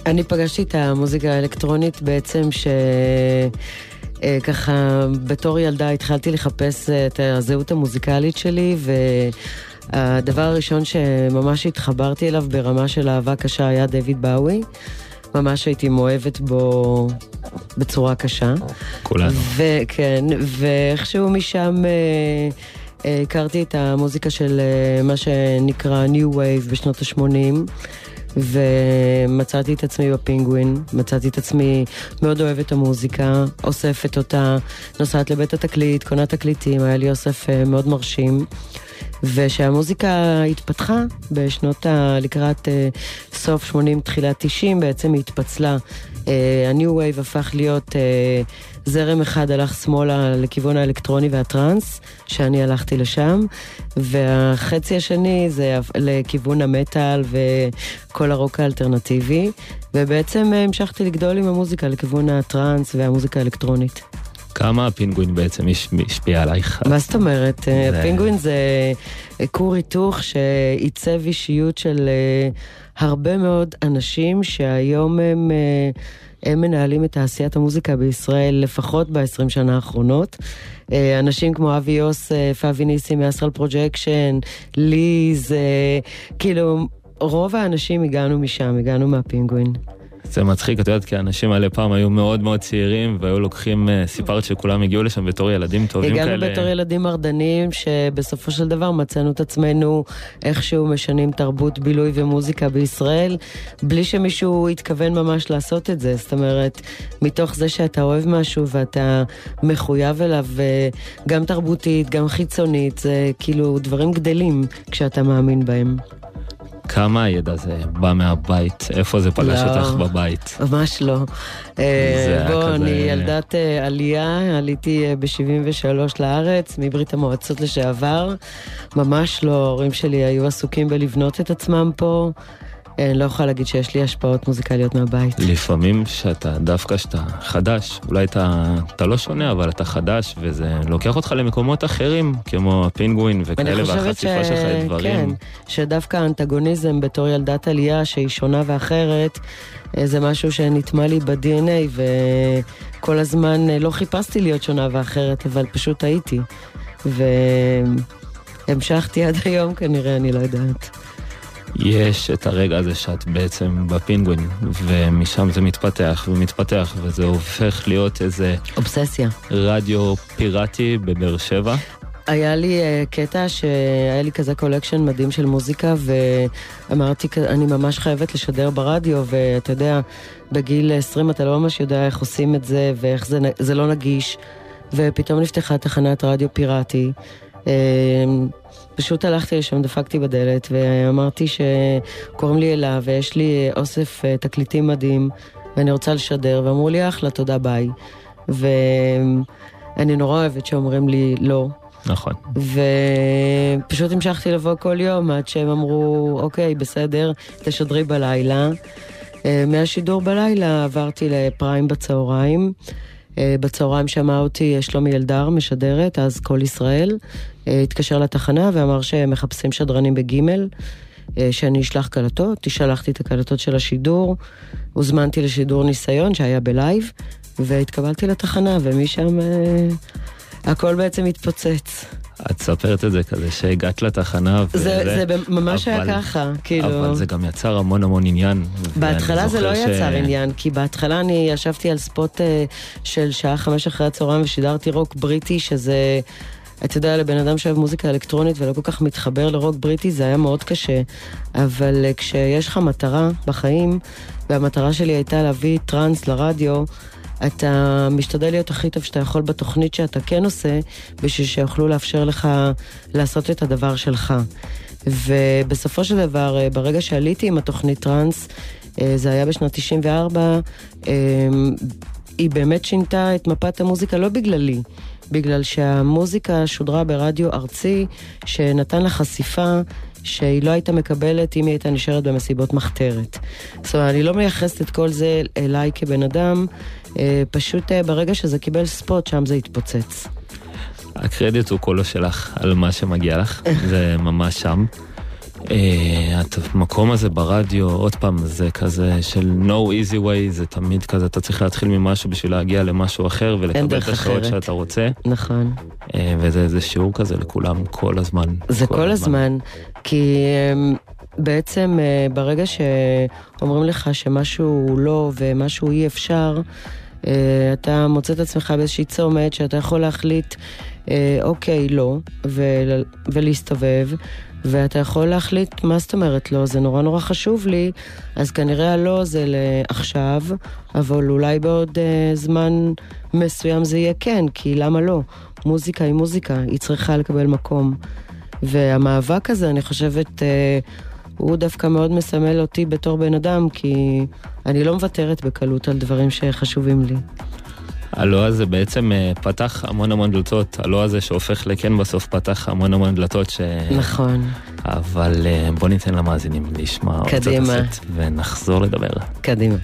אני פגשתי את המוזיקה האלקטרונית בעצם ש... אה, ככה בתור ילדה התחלתי לחפש את הזהות המוזיקלית שלי והדבר הראשון שממש התחברתי אליו ברמה של אהבה קשה היה דויד באווי. ממש הייתי מאוהבת בו בצורה קשה. כולנו. וכן, ואיכשהו משם אה, אה, הכרתי את המוזיקה של אה, מה שנקרא New Wave בשנות ה-80. ומצאתי את עצמי בפינגווין, מצאתי את עצמי מאוד אוהבת את המוזיקה, אוספת אותה, נוסעת לבית התקליט, קונה תקליטים, היה לי אוסף אה, מאוד מרשים. ושהמוזיקה התפתחה בשנות ה... לקראת אה, סוף 80, תחילת 90, בעצם היא התפצלה. אה, ה-New Wave הפך להיות אה, זרם אחד הלך שמאלה לכיוון האלקטרוני והטראנס, שאני הלכתי לשם, והחצי השני זה לכיוון המטאל וכל הרוק האלטרנטיבי, ובעצם אה, המשכתי לגדול עם המוזיקה לכיוון הטראנס והמוזיקה האלקטרונית. כמה הפינגווין בעצם הש- השפיע עלייך? מה זאת אומרת? זה- פינגווין זה כור היתוך שעיצב אישיות של אה, הרבה מאוד אנשים שהיום הם, אה, הם מנהלים את תעשיית המוזיקה בישראל לפחות ב-20 שנה האחרונות. אה, אנשים כמו אבי יוסף, אבי ניסים מ Astral Projection, ליז, כאילו רוב האנשים הגענו משם, הגענו מהפינגווין. זה מצחיק, את יודעת, כי האנשים האלה פעם היו מאוד מאוד צעירים, והיו לוקחים, אה, סיפרת שכולם הגיעו לשם בתור ילדים טובים כאלה. הגענו בתור ילדים מרדנים, שבסופו של דבר מצאנו את עצמנו איכשהו משנים תרבות, בילוי ומוזיקה בישראל, בלי שמישהו התכוון ממש לעשות את זה. זאת אומרת, מתוך זה שאתה אוהב משהו ואתה מחויב אליו, אה, גם תרבותית, גם חיצונית, זה כאילו דברים גדלים כשאתה מאמין בהם. כמה הידע הזה בא מהבית? איפה זה פגש לא. אותך בבית? ממש לא. אה, זה היה בוא, כזה- אני ילדת אה, עלייה, עליתי ב-73 לארץ, מברית המועצות לשעבר. ממש לא, ההורים שלי היו עסוקים בלבנות את עצמם פה. אה, לא יכולה להגיד שיש לי השפעות מוזיקליות מהבית. לפעמים שאתה, דווקא שאתה חדש, אולי אתה, אתה לא שונה, אבל אתה חדש, וזה לוקח אותך למקומות אחרים, כמו הפינגווין אני וכאלה, חושבת והחשיפה שלך כן, לדברים. שדווקא האנטגוניזם בתור ילדת עלייה שהיא שונה ואחרת, אה, זה משהו שנטמע לי ב-DNA, וכל הזמן אה, לא חיפשתי להיות שונה ואחרת, אבל פשוט הייתי. והמשכתי עד היום כנראה, אני לא יודעת. יש את הרגע הזה שאת בעצם בפינגווין, ומשם זה מתפתח ומתפתח, וזה הופך להיות איזה אובססיה. רדיו פיראטי בבאר שבע. היה לי uh, קטע שהיה לי כזה collection מדהים של מוזיקה ואמרתי, אני ממש חייבת לשדר ברדיו ואתה יודע, בגיל 20 אתה לא ממש יודע איך עושים את זה ואיך זה, זה לא נגיש ופתאום נפתחה תחנת רדיו פיראטי. פשוט הלכתי לשם, דפקתי בדלת ואמרתי שקוראים לי אלה ויש לי אוסף אה, תקליטים מדהים ואני רוצה לשדר ואמרו לי אחלה, תודה ביי. ואני נורא אוהבת שאומרים לי לא. נכון. ופשוט המשכתי לבוא כל יום עד שהם אמרו, אוקיי, בסדר, תשדרי בלילה. אה, מהשידור בלילה עברתי לפריים בצהריים. אה, בצהריים שמע אותי שלומי אלדר, משדרת, אז כל ישראל. אה, התקשר לתחנה ואמר שהם מחפשים שדרנים בגימל, אה, שאני אשלח קלטות. שלחתי את הקלטות של השידור, הוזמנתי לשידור ניסיון שהיה בלייב, והתקבלתי לתחנה, ומשם הכל בעצם התפוצץ. את ספרת את זה כזה שהגעת לתחנה וזה... זה, זה ממש היה אבל- ככה, כאילו... אבל זה גם יצר המון המון עניין. בהתחלה זה לא זוכר יצר עניין, כי בהתחלה אני ישבתי על spot אה, של שעה חמש אחרי הצהריים ושידרתי רוק בריטי, שזה אתה יודע, לבן אדם שאוהב מוזיקה אלקטרונית ולא כל כך מתחבר לרוק בריטי, זה היה מאוד קשה. אבל אה, כשיש לך מטרה בחיים, והמטרה שלי הייתה להביא טראנס לרדיו, אתה משתדל להיות הכי טוב שאתה יכול בתוכנית שאתה כן עושה, בשביל שיוכלו לאפשר לך לעשות את הדבר שלך. ובסופו של דבר, אה, ברגע שעליתי עם התוכנית טראנס, אה, זה היה בשנת 94, אה, היא באמת שינתה את מפת המוזיקה לא בגללי, בגלל שהמוזיקה שודרה ברדיו ארצי, שנתן לה חשיפה שהיא לא הייתה מקבלת אם היא הייתה נשארת במסיבות מחתרת. זאת אומרת, אני לא מייחסת את כל זה אליי כבן אדם, פשוט אה, ברגע שזה קיבל ספוט, שם זה התפוצץ. הקרדיט הוא כולו שלך על מה שמגיע לך, <laughs> זה ממש שם. אה, המקום הזה ברדיו, עוד פעם, זה כזה של no easy way, זה תמיד כזה, אתה צריך להתחיל ממשהו בשביל להגיע למשהו אחר ולקבל את השעות. שאתה רוצה. נכון. אה, וזה זה שיעור כזה לכולם כל הזמן. זה כל הזמן, כי אמ, בעצם אה, ברגע שאומרים לך שמשהו הוא לא ומשהו אי אפשר, אה, אתה מוצא את עצמך באיזושהי צומת שאתה יכול להחליט, אה, אוקיי, לא, ול- ולהסתובב. ואתה יכול להחליט, מה זאת אומרת לא, זה נורא נורא חשוב לי, אז כנראה הלא זה לעכשיו, אבל אולי בעוד אה, זמן מסוים זה יהיה כן, כי למה לא? מוזיקה היא מוזיקה, היא צריכה לקבל מקום. והמאבק הזה, אני חושבת, אה, הוא דווקא מאוד מסמל אותי בתור בן אדם, כי אני לא מוותרת בקלות על דברים שחשובים לי. הלא הזה בעצם אה, פתח המון המון דלתות, הלא הזה שהופך לכן בסוף פתח המון המון דלתות ש... נכון, אבל אה, בוא ניתן למאזינים לשמוע עוד קצת. הסט ונחזור לדבר. קדימה.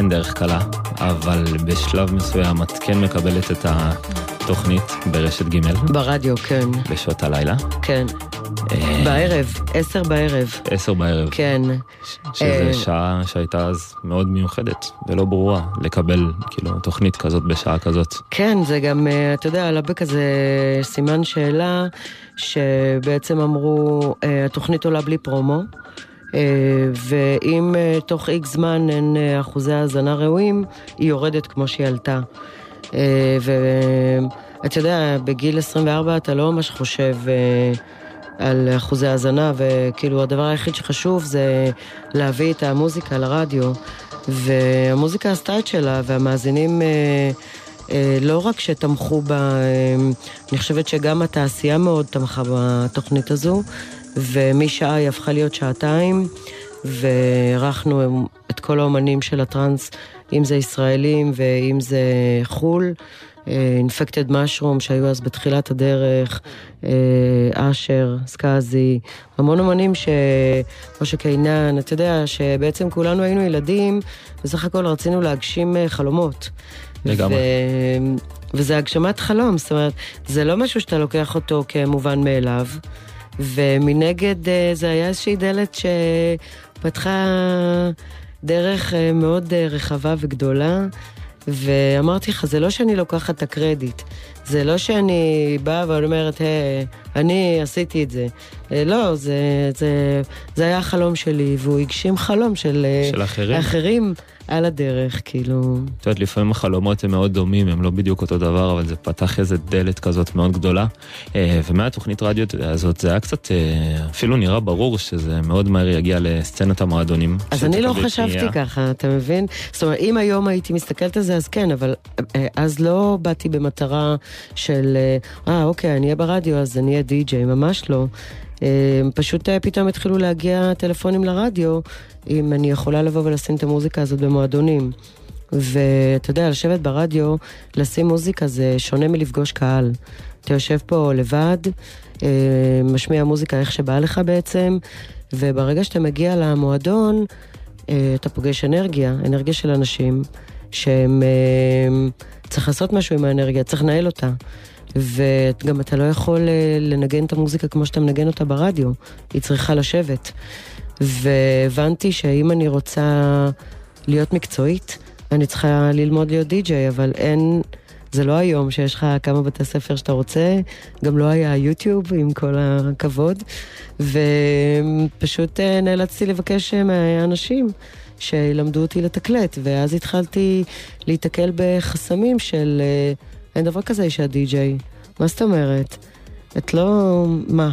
שאין דרך קלה, אבל בשלב מסוים את כן מקבלת את התוכנית ברשת ג' ברדיו, כן, בשעות הלילה. כן. אה, בערב, עשר בערב. עשר בערב. כן. שזה אה, שעה שהייתה אז מאוד מיוחדת ולא ברורה לקבל כאילו תוכנית כזאת בשעה כזאת. כן, זה גם, אה, אתה יודע, עלה בכזה סימן שאלה, שבעצם אמרו, התוכנית עולה בלי פרומו, ואם אה, תוך איקס זמן אין אה, אחוזי האזנה ראויים, היא יורדת כמו שהיא עלתה. אה, ואתה יודע, בגיל 24 אתה לא ממש חושב אה, על אחוזי האזנה, וכאילו הדבר היחיד שחשוב זה להביא את המוזיקה לרדיו. והמוזיקה עשתה את שלה, והמאזינים אה, אה, לא רק שתמכו בה, אה, אני חושבת שגם התעשייה מאוד תמכה בתוכנית הזו, ומשעה היא הפכה להיות שעתיים, ואירחנו את כל האומנים של הטראנס, אם זה ישראלים ואם זה חו"ל. אינפקטד משרום שהיו אז בתחילת הדרך, אה, אשר, סקאזי, המון אומנים ש... משה קינן, אתה יודע, שבעצם כולנו היינו ילדים, בסך הכל רצינו להגשים אה, חלומות. לגמרי. ו... וזה הגשמת חלום, זאת אומרת, זה לא משהו שאתה לוקח אותו כמובן מאליו, ומנגד אה, זה היה איזושהי דלת שפתחה דרך אה, מאוד אה, רחבה וגדולה. ואמרתי לך, זה לא שאני לוקחת את הקרדיט, זה לא שאני באה ואומרת, היי, אני עשיתי את זה. לא, זה, זה, זה היה החלום שלי, והוא הגשים חלום של, של אחרים. אחרים על הדרך, כאילו... את יודעת, לפעמים החלומות הם מאוד דומים, הם לא בדיוק אותו דבר, אבל זה פתח איזה דלת כזאת מאוד גדולה. אה, ומהתוכנית רדיו הזאת זה היה קצת, אה, אפילו נראה ברור שזה מאוד מהר יגיע לסצנת המועדונים. אז אני לא חשבתי פנייה. ככה, אתה מבין? זאת אומרת, אם היום הייתי מסתכלת על זה, אז כן, אבל אה, אז לא באתי במטרה של, אה, אוקיי, אני אהיה ברדיו, אז אני אהיה די-ג'יי, ממש לא. אה, פשוט אה, פתאום התחילו להגיע טלפונים לרדיו, אם אני יכולה לבוא ולשים את המוזיקה הזאת במועדונים. ואתה יודע, לשבת ברדיו, לשים מוזיקה זה שונה מלפגוש קהל. אתה יושב פה לבד, אה, משמיע מוזיקה איך שבא לך בעצם, וברגע שאתה מגיע למועדון, אתה פוגש אנרגיה, אנרגיה של אנשים, שהם... צריך לעשות משהו עם האנרגיה, צריך לנהל אותה. וגם אתה לא יכול אה, לנגן את המוזיקה כמו שאתה מנגן אותה ברדיו, היא צריכה לשבת. והבנתי שאם אני רוצה להיות מקצועית, אני צריכה ללמוד להיות די-ג'יי, אבל אין, זה לא היום שיש לך כמה בתי ספר שאתה רוצה, גם לא היה יוטיוב, עם כל הכבוד, ופשוט אה, נאלצתי לבקש אה, מהאנשים שילמדו אותי לתקלט, ואז התחלתי להיתקל בחסמים של אה, אין דבר כזה אישה די-ג'יי. מה זאת אומרת? את לא... מה?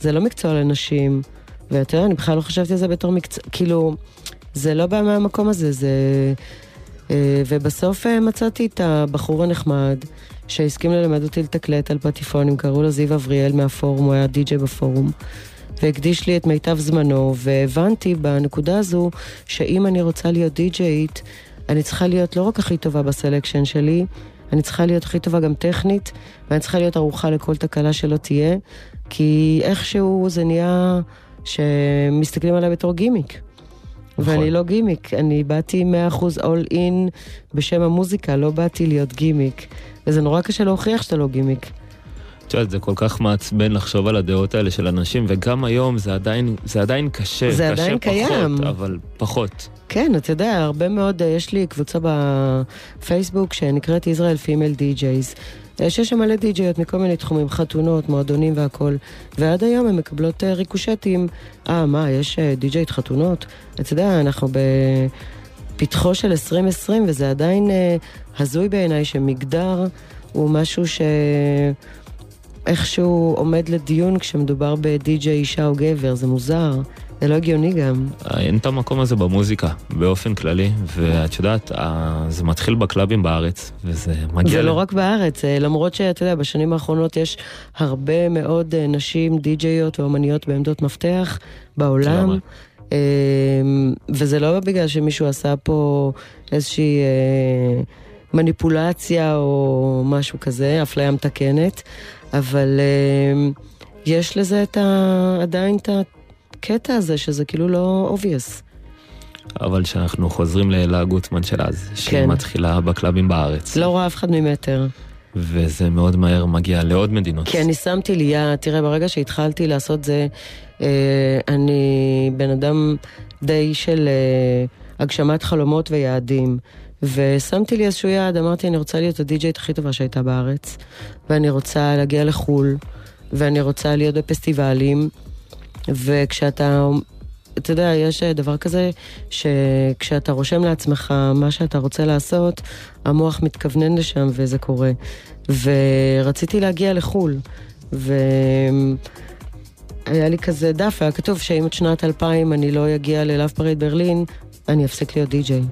זה לא מקצוע לנשים, ואתה יודע, אני בכלל לא חשבתי על זה בתור מקצוע, כאילו, זה לא בא מהמקום הזה, זה... אה, ובסוף אה, מצאתי את הבחור הנחמד, שהסכים ללמד אותי לתקלט על פטיפונים, קראו לו זיו אבריאל מהפורום, הוא היה די-ג'יי בפורום. והקדיש לי את מיטב זמנו, והבנתי בנקודה הזו שאם אני רוצה להיות די-ג'יית, אני צריכה להיות לא רק הכי טובה בסלקשן שלי, אני צריכה להיות הכי טובה גם טכנית, ואני צריכה להיות ערוכה לכל תקלה שלא תהיה, כי איכשהו זה נהיה שמסתכלים עליי בתור גימיק. נכון. ואני לא גימיק, אני באתי 100% all in בשם המוזיקה, לא באתי להיות גימיק. וזה נורא קשה להוכיח שאתה לא גימיק. את יודעת, זה כל כך מעצבן לחשוב על הדעות האלה של אנשים, וגם היום זה עדיין, זה עדיין קשה. זה קשה עדיין פחות, קיים. אבל פחות. כן, אתה יודע, הרבה מאוד, אה, יש לי קבוצה בפייסבוק שנקראת ישראל פימל די-ג'ייז. אה, שיש שם מלא די-ג'יות מכל מיני תחומים, חתונות, מועדונים והכול. ועד היום הן מקבלות אה, ריקושטים. אה, מה, יש די-ג'יית חתונות? אתה יודע, אנחנו בפתחו של 2020, וזה עדיין הזוי בעיניי שמגדר הוא משהו ש... איכשהו עומד לדיון כשמדובר בדי-ג'יי אישה או גבר, זה מוזר. זה לא הגיוני גם. אין את המקום הזה במוזיקה, באופן כללי, ואת יודעת, ה- זה מתחיל בקלאבים בארץ, וזה מגיע... זה ל- לא רק בארץ, אה, למרות שאתה יודע, בשנים האחרונות יש הרבה מאוד אה, נשים די-ג'יות ואומניות בעמדות מפתח בעולם. אה, וזה לא בגלל שמישהו עשה פה איזושהי אה, מניפולציה או משהו כזה, אפליה מתקנת, אבל אה, יש לזה את ה... עדיין את הקטע הזה שזה כאילו לא obvious. אבל שאנחנו חוזרים לאלה גוטמן של אז, שהיא כן. מתחילה בקלאבים בארץ, לא רואה אף אחד ממטר. וזה מאוד מהר מגיע לעוד מדינות. כי אני שמתי לי יעד, תראה, ברגע שהתחלתי לעשות זה, אה, אני בן אדם די של אה, הגשמת חלומות ויעדים. ושמתי לי איזשהו יעד, אמרתי, אני רוצה להיות הדי-ג'יית הכי טובה שהייתה בארץ, ואני רוצה להגיע לחו"ל, ואני רוצה להיות בפסטיבלים, וכשאתה, אתה יודע, יש דבר כזה, שכשאתה רושם לעצמך מה שאתה רוצה לעשות, המוח מתכוונן לשם וזה קורה. ורציתי להגיע לחו"ל, והיה לי כזה דף, היה כתוב שאם עד שנת 2000 אני לא אגיע ללאב פריד ברלין, אני אפסיק להיות די-ג'יי.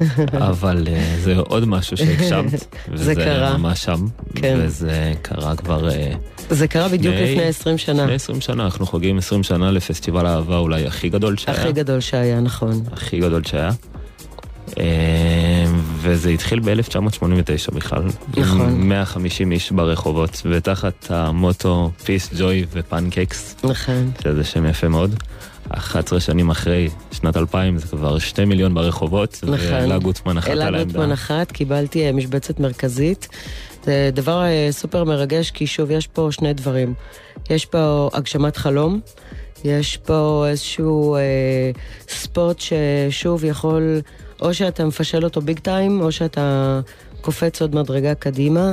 <laughs> אבל אה, זה עוד משהו שהגשמת, <laughs> וזה קרה. ממש שם, כן. וזה קרה כבר אה, זה קרה בדיוק לפני- לפני 20 שנה. לפני 20 שנה, אנחנו חוגגים 20 שנה לפסטיבל האהבה אולי הכי גדול שהיה. הכי גדול שהיה, נכון. הכי גדול שהיה. אה, וזה התחיל ב-1989 בכלל. נכון. עם 150 איש ברחובות, ותחת המוטו Peace, Joy ופנקקס, נכון. שזה שם יפה מאוד. 11 שנים אחרי, שנת 2000, זה כבר 2 מיליון ברחובות, נכון. ואלה גוטמן אחת על אלה העמדה. גוטמן אחת, קיבלתי אה, משבצת מרכזית. זה דבר אה, סופר מרגש, כי שוב, יש פה שני דברים. יש פה הגשמת חלום, יש פה איזשהו אה, ספורט ששוב יכול, או שאתה מפשל אותו ביג טיים, או שאתה קופץ עוד מדרגה קדימה.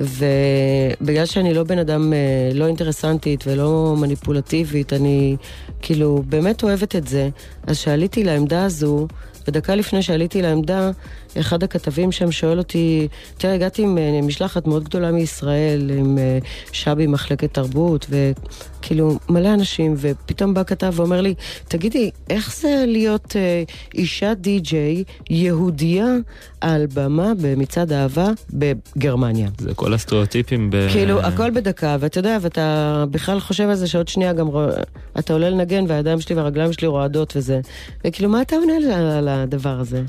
ובגלל שאני לא בן אדם אה, לא אינטרסנטית ולא מניפולטיבית, אני כאילו באמת אוהבת את זה. אז שעליתי לעמדה הזו, ודקה לפני שעליתי לעמדה, אחד הכתבים שם שואל אותי, תראה, הגעתי עם אה, משלחת מאוד גדולה מישראל, עם אה, שבי מחלקת תרבות, וכאילו מלא אנשים, ופתאום בא כתב ואומר לי, תגידי, איך זה להיות אה, אישה די-ג'יי יהודייה על במה במצעד אהבה בגרמניה? זה כל הסטריאוטיפים ב... כאילו, הכל בדקה, ואתה יודע, ואתה בכלל חושב על זה שעוד שנייה גם אתה עולה לנגן והידיים שלי והרגליים שלי רועדות וזה. וכאילו, מה אתה עונה על הדבר הזה?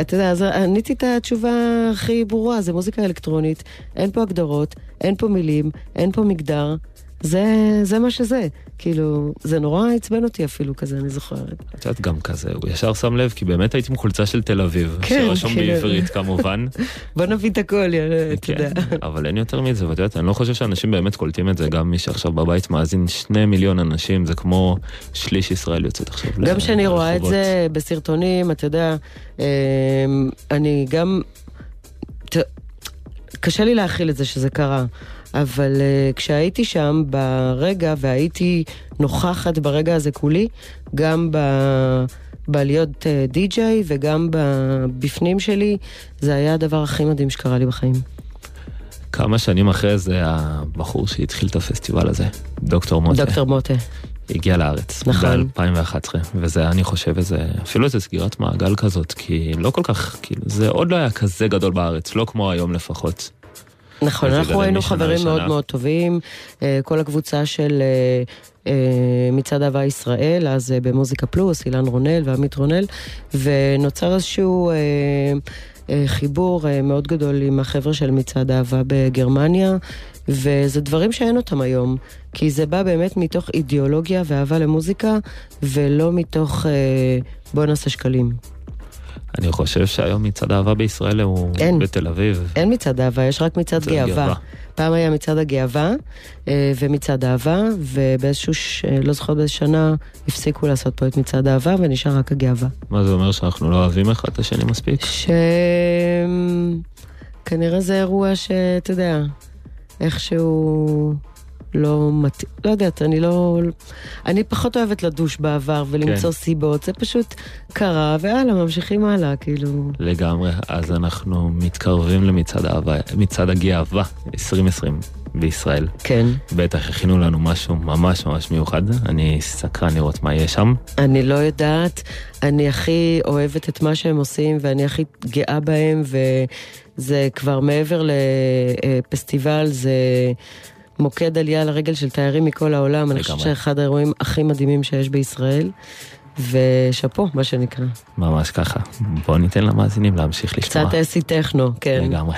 אתה יודע, אז עניתי את התשובה הכי ברורה, זה מוזיקה אלקטרונית, אין פה הגדרות, אין פה מילים, אין פה מגדר. זה, זה מה שזה. כאילו, זה נורא עצבן אותי אפילו כזה, אני זוכרת. את יודעת, גם כזה, הוא ישר שם לב, כי באמת הייתי עם חולצה של תל אביב, כן, שרשום כאילו. בעברית כמובן. <laughs> בוא נביא את הכל, אתה כן, יודע. אבל אין יותר מזה, ואת יודעת, אני לא חושב שאנשים באמת קולטים את זה, גם מי שעכשיו בבית מאזין, שני מיליון אנשים, זה כמו שליש ישראל יוצאת עכשיו ל- גם כשאני רואה את לרחובות. זה בסרטונים, אתה יודע, אמ, אני גם... קשה לי להכיל את זה שזה קרה, אבל uh, כשהייתי שם ברגע, והייתי נוכחת ברגע הזה כולי, גם ב... בלהיות אה, די-ג'יי וגם בפנים שלי, זה היה הדבר הכי מדהים שקרה לי בחיים. כמה שנים אחרי זה, הבחור שהתחיל את הפסטיבל הזה, דוקטור מוטה, דוקטור מוטה. הגיע לארץ, נכון. ב-2011, וזה אני חושב, איזה, אפילו איזה סגירת מעגל כזאת, כי לא כל כך, כאילו, זה עוד לא היה כזה גדול בארץ, לא כמו היום לפחות. נכון, אנחנו היינו חברים לשנה. מאוד מאוד טובים. אה, כל הקבוצה של אה, אה, מצעד אהבה ישראל, אז במוזיקה פלוס, אילן רונל ועמית רונל, ונוצר איזשהו חיבור מאוד גדול עם החבר'ה של מצעד אהבה בגרמניה, וזה דברים שאין אותם היום, כי זה בא באמת מתוך אידיאולוגיה ואהבה למוזיקה, ולא מתוך אה, בוא נעשה שקלים. אני חושב שהיום מצעד אהבה בישראל הוא אין. בתל אביב. אין מצעד אהבה, יש רק מצעד גאווה. גאווה. פעם היה מצעד הגאווה אה, ומצעד אהבה, ובאיזשהו, ש... לא זוכרת באיזה שנה, הפסיקו לעשות פה את מצעד אהבה ונשאר רק הגאווה. מה זה אומר שאנחנו לא אוהבים אחד את השני מספיק? שכנראה זה אירוע שאתה יודע, איכשהו לא מתאים, לא יודעת, אני לא... אני פחות אוהבת לדוש בעבר ולמצוא כן. סיבות, זה פשוט קרה, והלאה, ממשיכים הלאה, כאילו... לגמרי. אז אנחנו מתקרבים למצעד האהבה, מצעד הגאווה 2020 בישראל. כן. בטח הכינו לנו משהו ממש ממש מיוחד. אני סקרן לראות מה יהיה שם. אני לא יודעת, אני הכי אוהבת את מה שהם עושים ואני הכי גאה בהם וזה כבר מעבר לפסטיבל, זה מוקד עלייה לרגל של תיירים מכל העולם. אני חושבת. שאחד האירועים הכי מדהימים שיש בישראל, ושאפו, מה שנקרא. ממש ככה. בואו ניתן למאזינים להמשיך לשמוע. קצת אסי טכנו, כן. לגמרי.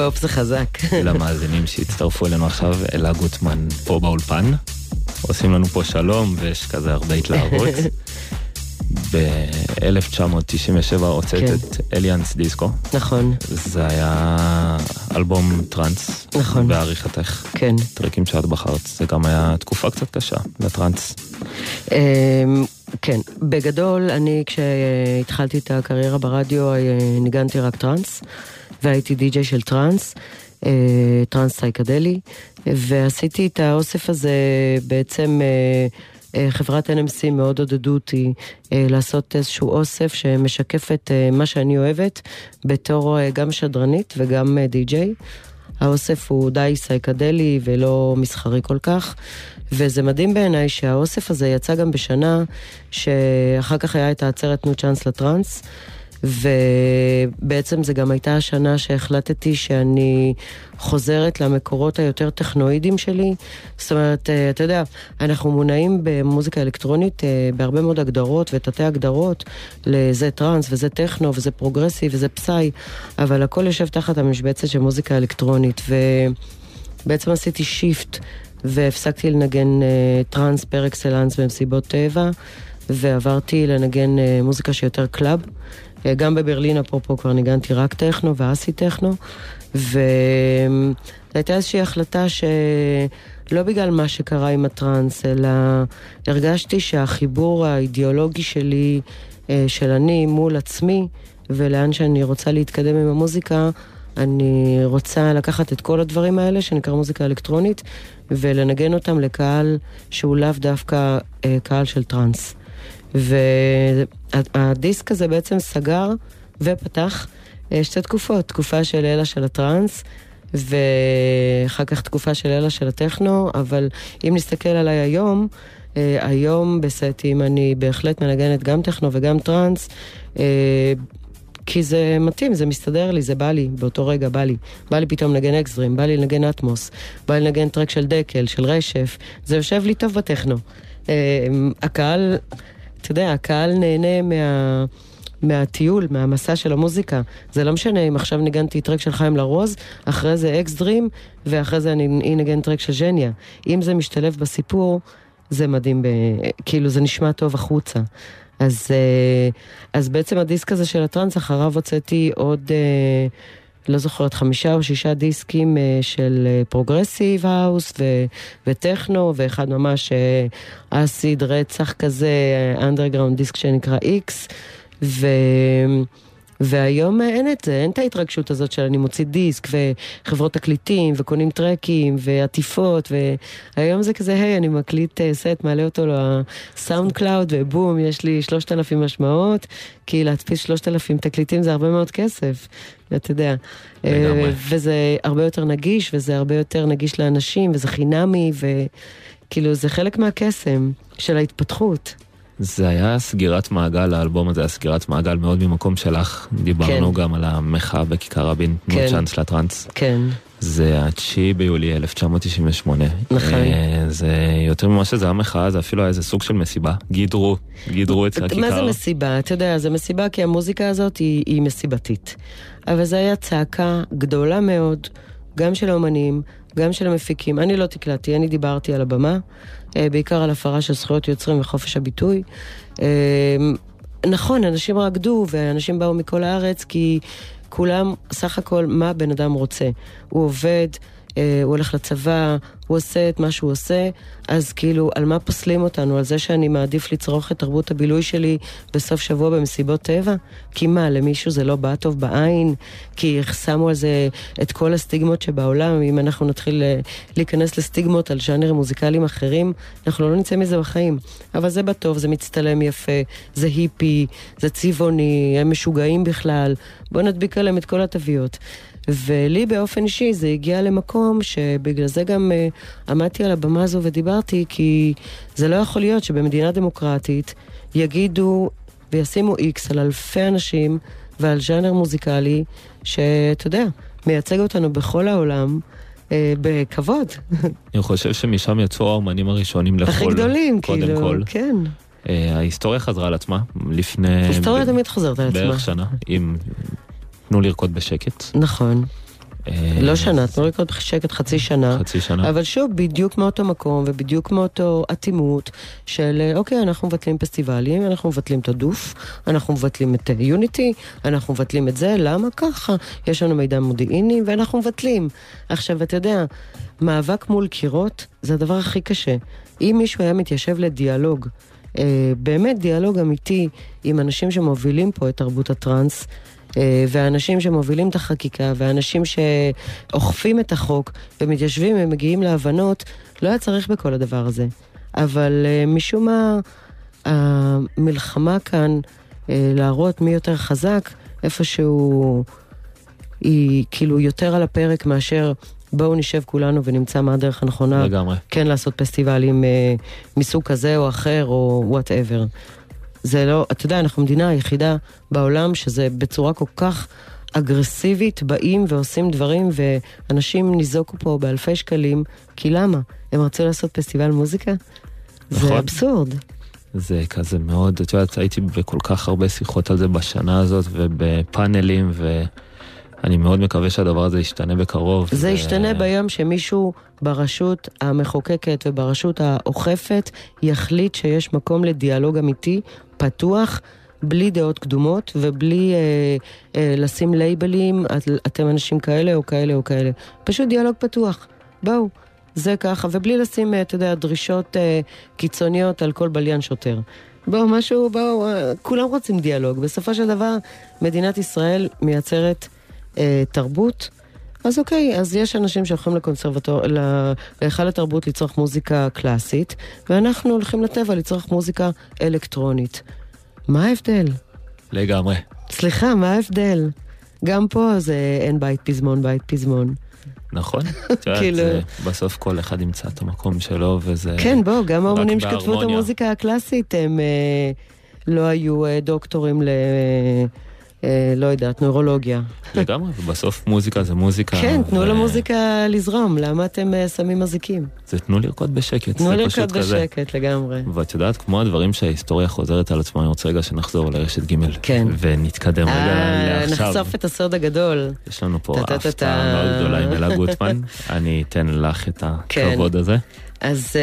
הופ זה חזק. <laughs> למאזינים שהצטרפו אלינו עכשיו, אלה גוטמן פה באולפן. עושים לנו פה שלום ויש כזה הרבה התלהבות. <laughs> ב-1997 הוצאת כן. את אליאנס דיסקו. נכון, זה היה אלבום טראנס. נכון. בעריכתך. כן. טרקים שאת בחרת. זה גם היה תקופה קצת קשה לטראנס. אמ, כן, בגדול, אני כשהתחלתי את הקריירה ברדיו, אה, ניגנתי רק טראנס, והייתי די-ג'יי של טראנס, אה, טראנס סייקדלי, ועשיתי את האוסף הזה בעצם... אה, אה, חברת NMC מאוד עודדו אותי לעשות איזשהו אוסף שמשקף את מה שאני אוהבת בתור גם שדרנית וגם די-ג'יי. האוסף הוא די סייקדלי ולא מסחרי כל כך, וזה מדהים בעיניי שהאוסף הזה יצא גם בשנה שאחר כך היה את העצרת תנו צ'אנס לטראנס, ובעצם זה גם הייתה השנה שהחלטתי שאני חוזרת למקורות היותר טכנואידיים שלי. זאת אומרת, אה, אתה יודע, אנחנו מונעים במוזיקה אלקטרונית אה, בהרבה מאוד הגדרות ותתי הגדרות לזה טראנס וזה טכנו וזה progressive וזה psy, אבל הכל יושב תחת המשבצת של מוזיקה אלקטרונית, ובעצם עשיתי shift והפסקתי לנגן אה, טראנס פר אקסלנס במסיבות טבע, ועברתי לנגן מוזיקה שיותר club. אה, גם בברלין, אפרופו, כבר ניגנתי רק טכנו ו acid techno, וזו הייתה איזושהי החלטה שלא בגלל מה שקרה עם הטראנס, אלא הרגשתי שהחיבור האידיאולוגי שלי, אה, של אני מול עצמי, ולאן שאני רוצה להתקדם עם המוזיקה, אני רוצה לקחת את כל הדברים האלה, שנקרא מוזיקה אלקטרונית, ולנגן אותם לקהל שהוא לאו דווקא אה, קהל של טראנס. והדיסק הזה בעצם סגר ופתח אה, שתי תקופות, תקופה של אלה של הטראנס, ואחר כך תקופה של אלה של הטכנו, אבל אם נסתכל עליי היום, אה, היום בסטים אני בהחלט מנגנת גם טכנו וגם טראנס. אה, כי זה מתאים, זה מסתדר לי, זה בא לי, באותו רגע בא לי. בא לי פתאום לנגן X-Dream, בא לי לנגן Atmos, בא לי לנגן טרק של דקל, של רשף, זה יושב לי טוב בטכנו. הקהל, אתה יודע, הקהל נהנה מה... מהטיול, מהמסע של המוזיקה. זה לא משנה אם עכשיו ניגנתי טרק של חיים לרוז, אחרי זה X-Dream, ואחרי זה אני אנגן טרק של ז'ניה. אם זה משתלב בסיפור, זה מדהים, ב... כאילו זה נשמע טוב החוצה. אז, אה, אז בעצם הדיסק הזה של הטראנס, אחריו הוצאתי עוד, אה, לא זוכרת, חמישה או שישה דיסקים אה, של progressive house וטכנו, ואחד ממש acid רצח כזה, אנדרגראונד דיסק שנקרא איקס, ו... והיום אה, אין את זה, אין את ההתרגשות הזאת של אני מוציא דיסק וחברות תקליטים וקונים טרקים ועטיפות והיום זה כזה, היי, אני מקליט אה, סט, מעלה אותו ל SoundCloud ובום, יש לי שלושת אלפים השמעות, כי להדפיס שלושת אלפים תקליטים זה הרבה מאוד כסף, אתה יודע. לגמרי. אה, וזה הרבה יותר נגיש וזה הרבה יותר נגיש לאנשים וזה חינמי וכאילו זה חלק מהקסם של ההתפתחות. זה היה סגירת מעגל, האלבום הזה היה סגירת מעגל מאוד ממקום שלך. דיברנו כן. גם על המחאה בכיכר רבין, תנו כן. צ'אנס לטראנס. כן. זה ה-9 ביולי 1998. נכון. אה, זה יותר ממה שזה היה מחאה, זה אפילו היה איזה סוג של מסיבה. גידרו, גידרו את הכיכר. מה זה מסיבה? אתה יודע, זה מסיבה כי המוזיקה הזאת היא, היא מסיבתית. אבל זה היה צעקה גדולה מאוד, גם של האומנים, גם של המפיקים. אני לא תקלטתי, אני דיברתי על הבמה, בעיקר על הפרה של זכויות יוצרים וחופש הביטוי. אה, נכון, אנשים רקדו ואנשים באו מכל הארץ כי כולם, סך הכל, מה הבן אדם רוצה. הוא עובד, אה, הוא הולך לצבא, הוא עושה את מה שהוא עושה, אז כאילו, על מה פוסלים אותנו? על זה שאני מעדיף לצרוך את תרבות הבילוי שלי בסוף שבוע במסיבות טבע? כי מה, למישהו זה לא בא טוב בעין? כי שמו על זה את כל הסטיגמות שבעולם, אם אנחנו נתחיל אה, להיכנס לסטיגמות על ז'אנרים מוזיקליים אחרים, אנחנו לא נצא מזה בחיים. אבל זה בטוב, זה מצטלם יפה, זה היפי, זה צבעוני, הם משוגעים בכלל. בואו נדביק עליהם את כל התוויות. ולי באופן אישי זה הגיע למקום שבגלל זה גם uh, עמדתי על הבמה הזו ודיברתי, כי זה לא יכול להיות שבמדינה דמוקרטית יגידו וישימו איקס על אלפי אנשים ועל ז'אנר מוזיקלי שאתה יודע, מייצג אותנו בכל העולם. uh, בכבוד, אני חושב שמשם יצאו האומנים הראשונים לחול. הכי גדולים, כאילו, כל. כן. אה, ההיסטוריה חזרה על עצמה לפני... היסטוריה ב- תמיד חוזרת על עצמה. בערך שנה, עם תנו לרקוד בשקט. נכון. אה, לא שנה, תנו לקרוא בשקט חצי שנה. חצי שנה. אבל שוב, בדיוק מאותו מקום ובדיוק מאותו אטימות של אה, אוקיי, אנחנו מבטלים פסטיבלים, אנחנו מבטלים את הדוף, אנחנו מבטלים את יוניטי, אנחנו מבטלים את זה, למה ככה? יש לנו מידע מודיעיני ואנחנו מבטלים. עכשיו, אתה יודע, מאבק מול קירות זה הדבר הכי קשה. אם מישהו היה מתיישב לדיאלוג, אה, באמת דיאלוג אמיתי עם אנשים שמובילים פה את תרבות הטראנס, אה, והאנשים שמובילים את החקיקה, והאנשים שאוכפים את החוק ומתיישבים ומגיעים להבנות, לא היה צריך בכל הדבר הזה. אבל אה, משום מה, המלחמה כאן, אה, להראות מי יותר חזק, איפשהו היא כאילו יותר על הפרק מאשר בואו נשב כולנו ונמצא מה הדרך הנכונה לגמרי. כן לעשות פסטיבלים אה, מסוג כזה או אחר או whatever. זה לא, אתה יודע, אנחנו המדינה היחידה בעולם שזה בצורה כל כך אגרסיבית באים ועושים דברים ואנשים ניזוקו פה באלפי שקלים, כי למה? הם רצו לעשות פסטיבל מוזיקה? נכון. זה אבסורד. זה כזה מאוד, את יודעת, הייתי בכל כך הרבה שיחות על זה בשנה הזאת ובפאנלים ואני מאוד מקווה שהדבר הזה ישתנה בקרוב. זה ו- ישתנה ביום שמישהו ברשות המחוקקת וברשות האוכפת יחליט שיש מקום לדיאלוג אמיתי, פתוח, בלי דעות קדומות ובלי אה, אה, לשים לייבלים, את, אתם אנשים כאלה או כאלה או כאלה. פשוט דיאלוג פתוח. בואו. זה ככה, ובלי לשים, אה, אתה יודע, דרישות אה, קיצוניות על כל בליין שוטר. בואו, משהו, בואו, אה, כולם רוצים דיאלוג. בסופו של דבר, מדינת ישראל מייצרת אה, תרבות. אז אוקיי, אז יש אנשים שהולכים לקונסרבטור, להיכל התרבות לצרוך מוזיקה קלאסית, ואנחנו הולכים לטבע לצרוך מוזיקה אלקטרונית. מה ההבדל? לגמרי. סליחה, מה ההבדל? גם פה זה אין בית פזמון, בית פזמון. נכון? <laughs> את יודעת, כאילו- בסוף כל אחד ימצא את המקום שלו וזה... כן, בוא, גם האומנים שכתבו את. המוזיקה הקלאסית הם אה, לא היו אה, דוקטורים ל... אה, לא יודעת, נוירולוגיה. לגמרי, ובסוף מוזיקה זה מוזיקה. כן, תנו ו- למוזיקה לזרום, למה אתם אה, שמים אזיקים? זה תנו לרקוד בשקט, תנו לרקוד פשוט כזה. בשקט לגמרי. ואת יודעת, כמו הדברים שההיסטוריה חוזרת על עצמה, אני רוצה רגע שנחזור לרשת ג' כן. ונתקדם רגע אה, לעכשיו. נחשוף את הסוד הגדול. יש לנו פה. הפתעה מאוד גדולה עם אלה גוטמן, <laughs> אני אתן לך את כן. הכבוד הזה. אז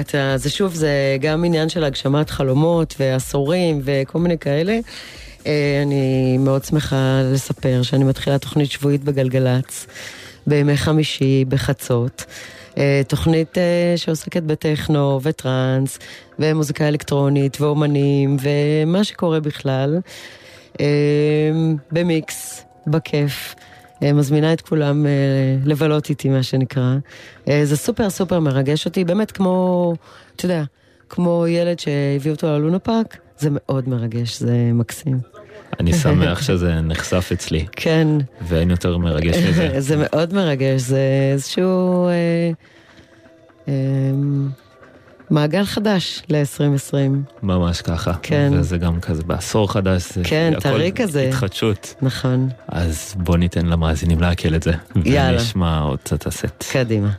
אתה, זה שוב, זה גם עניין של הגשמת חלומות ועשורים וכל מיני כאלה. אה, אני מאוד שמחה לספר שאני מתחילה תוכנית שבועית בגלגלצ, בימי חמישי בחצות. אה, תוכנית אה, שעוסקת בטכנו וטראנס ומוזיקה אלקטרונית ואומנים ומה שקורה בכלל. במיקס, בכיף. מזמינה את כולם לבלות איתי, מה שנקרא. זה סופר סופר מרגש אותי, באמת כמו, אתה יודע, כמו ילד שהביא אותו ללונה פארק, זה מאוד מרגש, זה מקסים. אני שמח שזה נחשף אצלי, כן, ואין יותר מרגש מזה. <laughs> זה מאוד מרגש, זה איזשהו אה, אה, מעגל חדש ל-2020. ממש ככה. כן. וזה גם כזה בעשור חדש. כן, הכל טרי כזה. התחדשות. נכון, אז בוא ניתן למאזינים לעכל את זה. יאללה. ונשמע עוד קצת הסט. קדימה.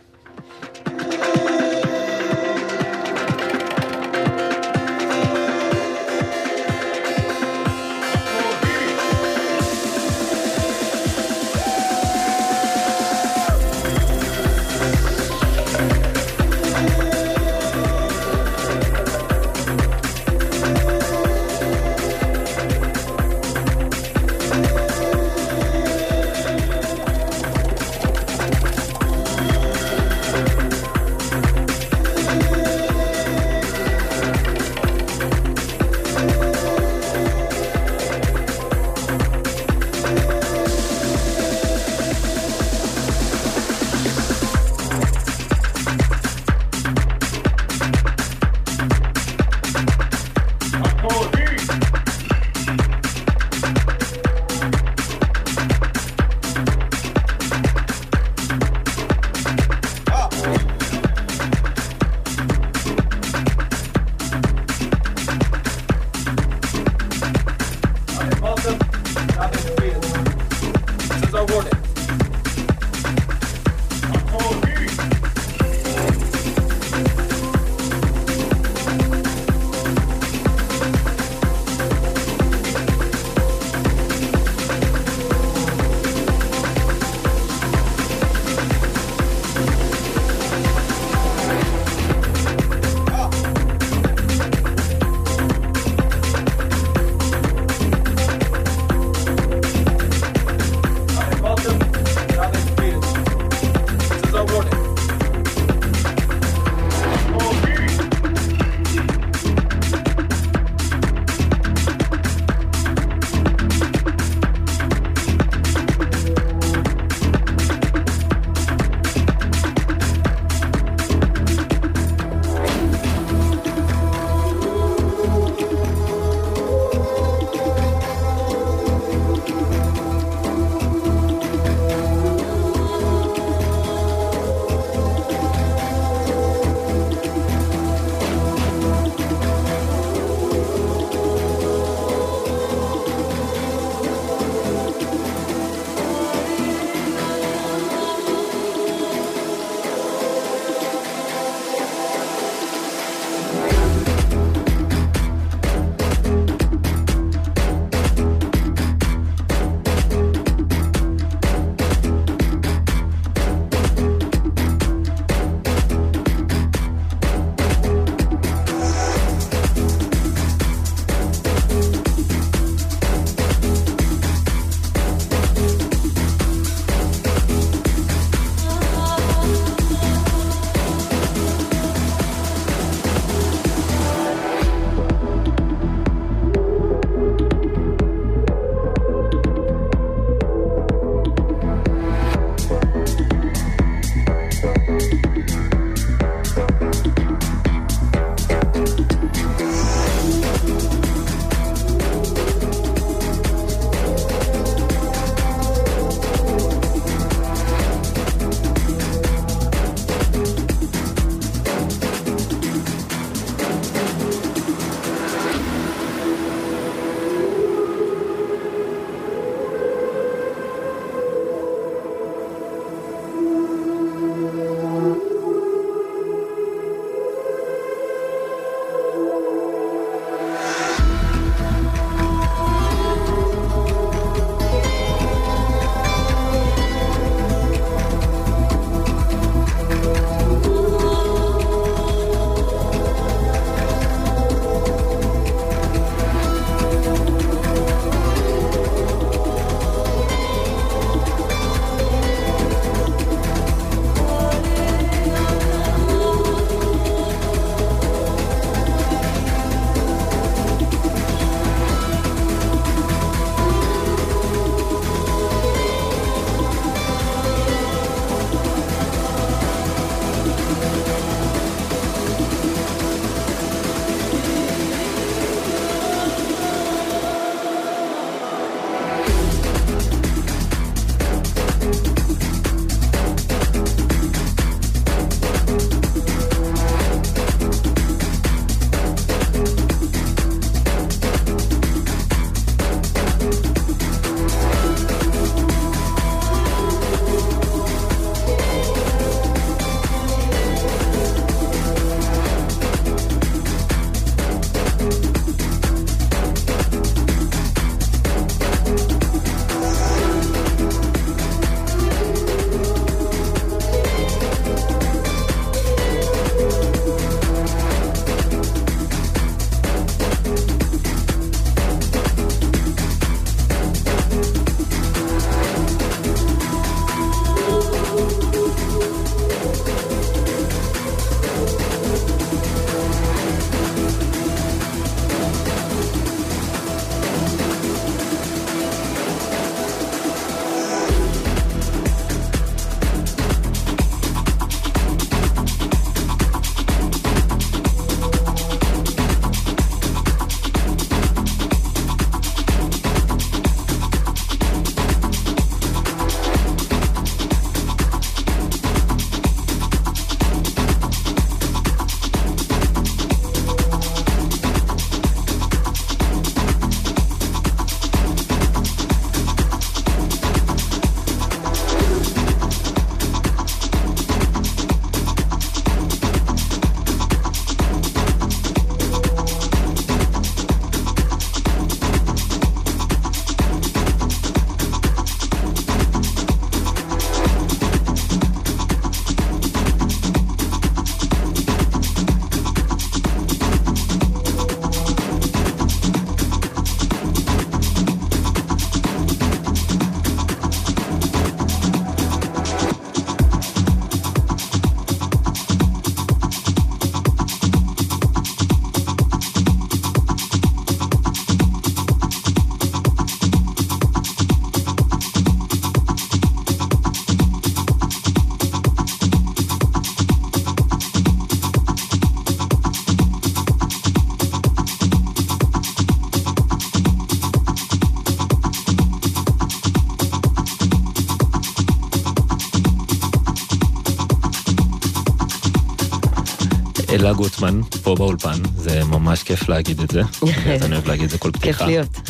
גוטמן, פה באולפן, זה ממש כיף להגיד את זה. באמת, אני אוהב להגיד את זה כל כיף פתיחה. להיות.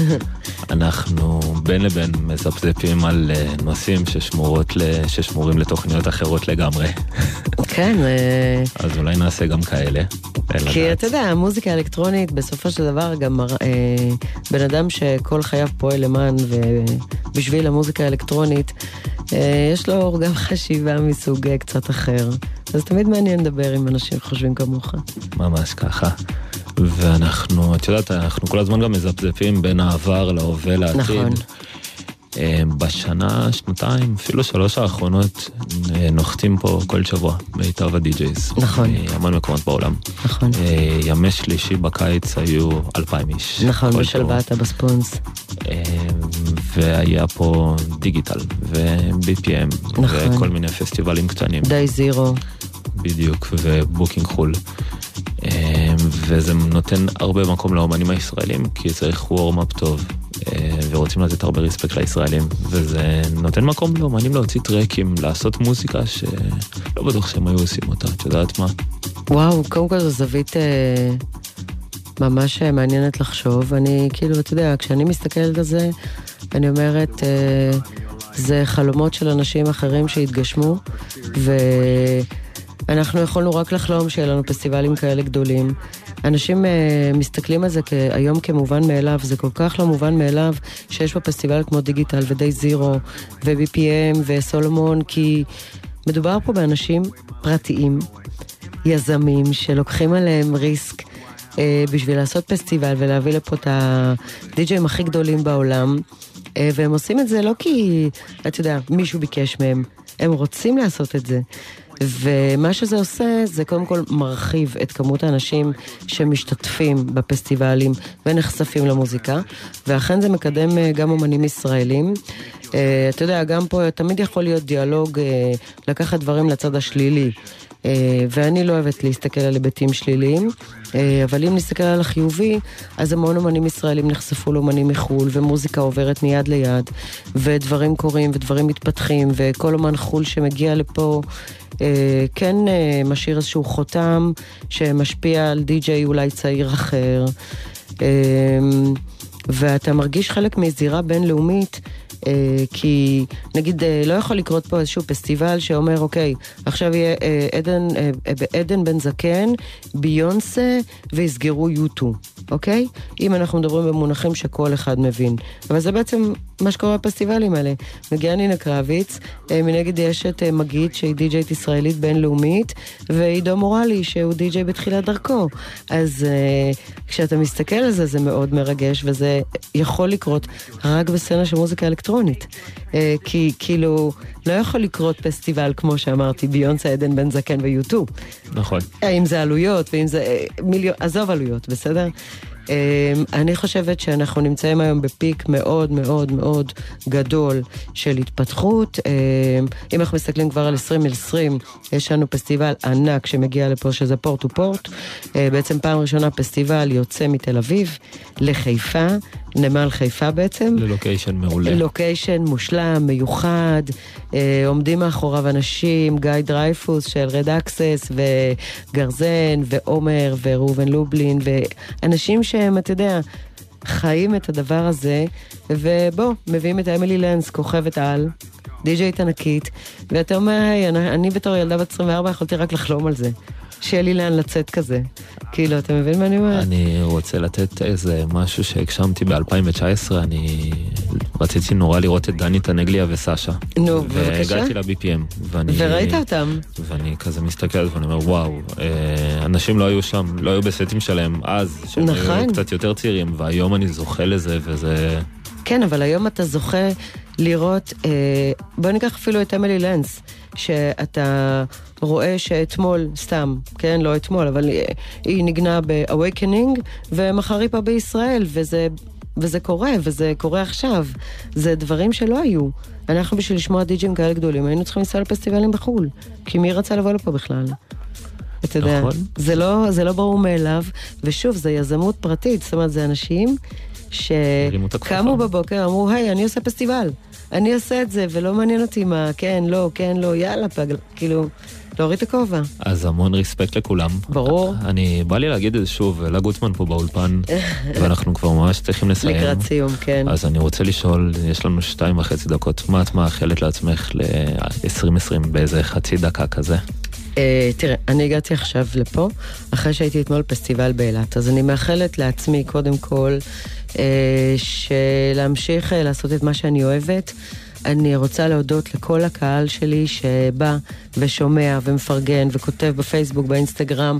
אנחנו בין לבין מזפזפים על אה, נושאים ששמורות ל... ששמורים לתוכניות אחרות לגמרי. כן, אה, <laughs> אז אולי נעשה גם כאלה. כי. אתה יודע, המוזיקה האלקטרונית בסופו של דבר גם מראה, אה, בן אדם שכל חייו פועל למען ובשביל המוזיקה האלקטרונית, יש לו גם חשיבה מסוג קצת אחר. אז תמיד מעניין לדבר עם אנשים שחושבים כמוך. ממש ככה. ואנחנו, את יודעת, אנחנו כל הזמן גם מזפזפים בין העבר להווה לעתיד. נכון. אה, בשנה, שנתיים, אפילו שלוש האחרונות, אה, נוחתים פה כל שבוע מיטב הדי-ג'ייז. נכון. מהמון מקומות בעולם. נכון. אה, ימי שלישי בקיץ היו אלפיים איש. נכון, כל בשלוות בספונס. אה, והיה פה דיגיטל ו-BPM נכון. וכל מיני פסטיבלים קטנים. Day Zero. בדיוק, ו booking חו"ל. אה, וזה נותן הרבה מקום לאומנים הישראלים, כי צריך warm-up טוב, אה, ורוצים לתת הרבה respect לישראלים, וזה נותן מקום לאומנים להוציא טרקים, לעשות מוזיקה שלא בטוח שהם היו עושים אותה, את יודעת מה? וואו, קודם כל זו זווית אה, ממש אה, מעניינת לחשוב. אני, כאילו, אתה יודע, כשאני מסתכלת על זה, אני אומרת, אה, זה חלומות של אנשים אחרים שהתגשמו, ואנחנו יכולנו רק לחלום שיהיה לנו פסטיבלים כאלה גדולים. אנשים אה, מסתכלים על זה כ- היום כמובן מאליו, זה כל כך לא מובן מאליו שיש פה פסטיבל כמו דיגיטל ודי זירו ו-BPM וסולומון, כי מדובר פה באנשים פרטיים, יזמים שלוקחים עליהם ריסק אה, בשביל לעשות פסטיבל ולהביא לפה את הדי-ג'אים הכי גדולים בעולם. אה, והם עושים את זה לא כי, אתה יודע, מישהו ביקש מהם, הם רוצים לעשות את זה. ומה שזה עושה, זה קודם כל מרחיב את כמות האנשים שמשתתפים בפסטיבלים ונחשפים למוזיקה, ואכן זה מקדם אה, גם אומנים ישראלים. אה, אתה יודע, גם פה תמיד יכול להיות דיאלוג, אה, לקחת דברים לצד השלילי. אה, ואני לא אוהבת להסתכל על היבטים שליליים, אה, אבל אם נסתכל על החיובי, אז המון אומנים ישראלים נחשפו לאומנים מחו"ל, ומוזיקה עוברת מיד ליד, ודברים קורים ודברים מתפתחים, וכל אומן חו"ל שמגיע לפה, כן אה, משאיר איזשהו חותם שמשפיע על די-ג'יי אולי צעיר אחר. אה, ואתה מרגיש חלק מזירה בינלאומית, אה, כי נגיד אה, לא יכול לקרות פה איזשהו פסטיבל שאומר, אוקיי, עכשיו יהיה אה, עדן, אה, אה, עדן בן זקן, ביונסה ויסגרו יוטו, אוקיי? אם אנחנו מדברים במונחים שכל אחד מבין. אבל זה בעצם מה שקורה בפסטיבלים האלה. מגיעה נינה קרביץ, אה, מנגד יש את אה, מגיד שהיא די-ג'יית ישראלית בינלאומית, ועידו מורלי שהוא די-ג'יי בתחילת דרכו. אז אה, כשאתה מסתכל על זה זה מאוד מרגש, וזה יכול לקרות רק בסצנה של מוזיקה אלקטרונית. כי כאילו, לא יכול לקרות פסטיבל, כמו שאמרתי, ביונסה, עדן בן זקן ויוטו. נכון. אם זה עלויות, ואם זה מיליון, עזוב עלויות, בסדר? אה, אני חושבת שאנחנו נמצאים היום בפיק מאוד מאוד מאוד גדול של התפתחות. אה, אם אנחנו מסתכלים כבר על 2020, יש לנו פסטיבל ענק שמגיע לפה, שזה פורט טו פורט. אה, בעצם פעם ראשונה פסטיבל יוצא מתל אביב לחיפה, נמל חיפה בעצם. לוקיישן מעולה. לוקיישן מושלם, מיוחד, אה, עומדים מאחוריו אנשים, גיא דרייפוס של רד אקסס, וגרזן, ועומר, וראובן לובלין, ואנשים שהם, אתה יודע, חיים את הדבר הזה, ובוא, מביאים את אמילי לנס, כוכבת על, די.ג'יית ענקית, ואתה אומר, היי, אני, אני בתור ילדה בת 24 יכולתי רק לחלום על זה. שיהיה לי לאן לצאת כזה. כאילו, אתה מבין מה אני אומרת? אני רוצה לתת איזה משהו שהגשמתי ב-2019, אני רציתי נורא לראות את דני טנגליה וסשה. נו, בבקשה. והגעתי ל-BPM. ואני... וראית אותם? ואני כזה מסתכל ואני אומר, וואו, אה, אנשים לא היו שם, לא היו בסטים שלהם אז, שהם נכון. היו קצת יותר צעירים, והיום אני זוכה לזה, וזה... כן, אבל היום אתה זוכה לראות, אה, בוא ניקח אפילו את אמילי לנס, שאתה רואה שאתמול, סתם, כן, לא אתמול, אבל היא, היא נגנה ב-Awakening, ומחר היא פה בישראל, וזה, וזה קורה, וזה קורה עכשיו. זה דברים שלא היו. אנחנו בשביל לשמוע די.ג'ים כאלה גדולים, היינו צריכים לנסוע לפסטיבלים בחו"ל, כי מי רצה לבוא לפה בכלל? אתה יודע, נכון. זה לא, זה לא ברור מאליו, ושוב, זה יזמות פרטית, זאת אומרת, זה אנשים. שקמו בבוקר, אמרו, היי, אני עושה פסטיבל, אני עושה את זה, ולא מעניין אותי מה, כן, לא, כן, לא, יאללה, פג... כאילו, להוריד את הכובע. אז המון ריספקט לכולם. ברור. אני, בא לי להגיד את זה שוב, אלה גוטמן פה באולפן, <laughs> ואנחנו כבר ממש צריכים לסיים. לקראת סיום, כן. אז אני רוצה לשאול, יש לנו שתיים וחצי דקות, מה את מאחלת לעצמך ל-2020 באיזה חצי דקה כזה? אה, תראה, אני הגעתי עכשיו לפה, אחרי שהייתי אתמול פסטיבל באילת, אז אני מאחלת לעצמי, קודם כל, שלהמשיך אה, לעשות את מה שאני אוהבת. אני רוצה להודות לכל הקהל שלי שבא ושומע ומפרגן וכותב בפייסבוק, באינסטגרם.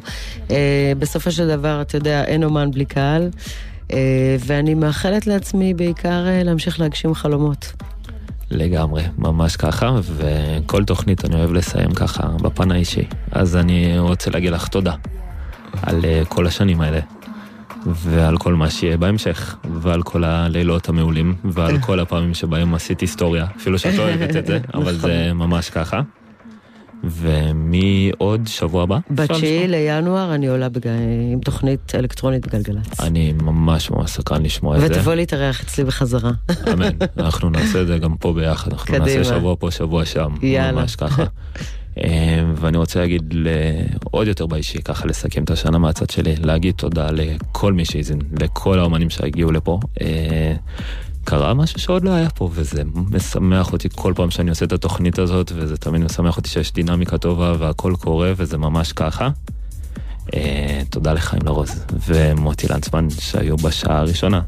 אה, בסופו של דבר, אתה יודע, אין אומן בלי קהל. אה, ואני מאחלת לעצמי בעיקר אה, להמשיך להגשים חלומות. לגמרי, ממש ככה, וכל תוכנית אני אוהב לסיים ככה בפן האישי. אז אני רוצה להגיד לך תודה על אה, כל השנים האלה, ועל כל מה שיהיה בהמשך, ועל כל הלילות המעולים, ועל כל הפעמים שבהם עשית היסטוריה, אפילו שאת לא אוהבת את זה, <laughs> אבל זה ממש ככה. ומי עוד שבוע הבא? אפשר בתשיעי לשמוע? לינואר אני עולה בג... עם תוכנית אלקטרונית בגלגלצ. אני ממש ממש סקרן לשמוע את זה. ותבוא להתארח אצלי בחזרה. אמן, אנחנו נעשה את זה גם פה ביחד, אנחנו קדימה. נעשה שבוע פה, שבוע שם, יאללה. ממש ככה. <laughs> אה, ואני רוצה להגיד עוד יותר באישי, ככה לסכם את השנה מהצד שלי, להגיד תודה לכל מי שהאזין, לכל האומנים שהגיעו לפה. אה, קרה משהו שעוד לא היה פה, וזה משמח אותי כל פעם שאני עושה את התוכנית הזאת, וזה תמיד משמח אותי שיש דינמיקה טובה והכל קורה, וזה ממש ככה. אה, תודה לחיים לרוז ומוטי לנצמן שהיו בשעה הראשונה.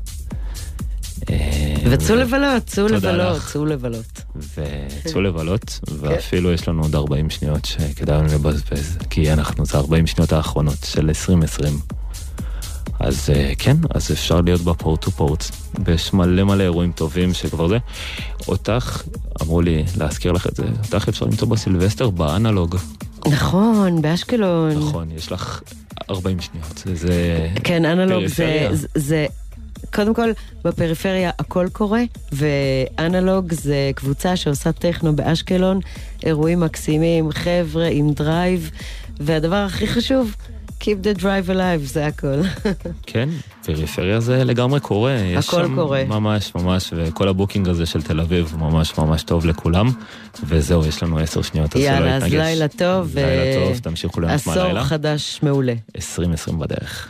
אה, וצאו לבלות, צאו לבלות. צאו לבלות. וצאו לבלות, ואפילו יש לנו עוד 40 שניות שכדאי לנו לבזבז, כי אנחנו, זה 40 שניות האחרונות של 2020. אז אה, כן, אז אפשר להיות בפורט טו פורט, ויש מלא מלא אירועים טובים שכבר זה. אותך, אמרו לי להזכיר לך את זה, אותך אפשר למצוא בסילבסטר באנלוג. נכון, באשקלון. נכון, יש לך 40 שניות, זה... כן, אנלוג זה, קודם כל, בפריפריה הכל קורה, ואנלוג זה קבוצה שעושה טכנו באשקלון, אירועים מקסימים, חבר'ה עם דרייב, והדבר הכי חשוב, Keep the drive alive, זה הכל. <laughs> כן, פריפריה זה לגמרי קורה. יש הכל שם קורה. ממש ממש, וכל הבוקינג הזה של תל אביב ממש ממש טוב לכולם. וזהו, יש לנו עשר שניות, אז שלא יאללה, אז יתנגש. לילה טוב, לילה ו- טוב, תמשיכו ליהנות עשור מהלילה. חדש מעולה. 2020 בדרך.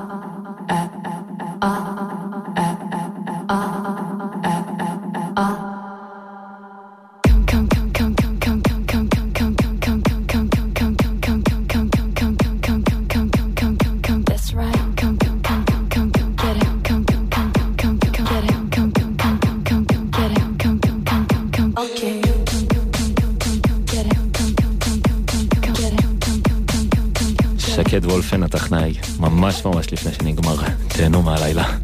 ממש ממש לפני שנגמר. תהנו מהלילה.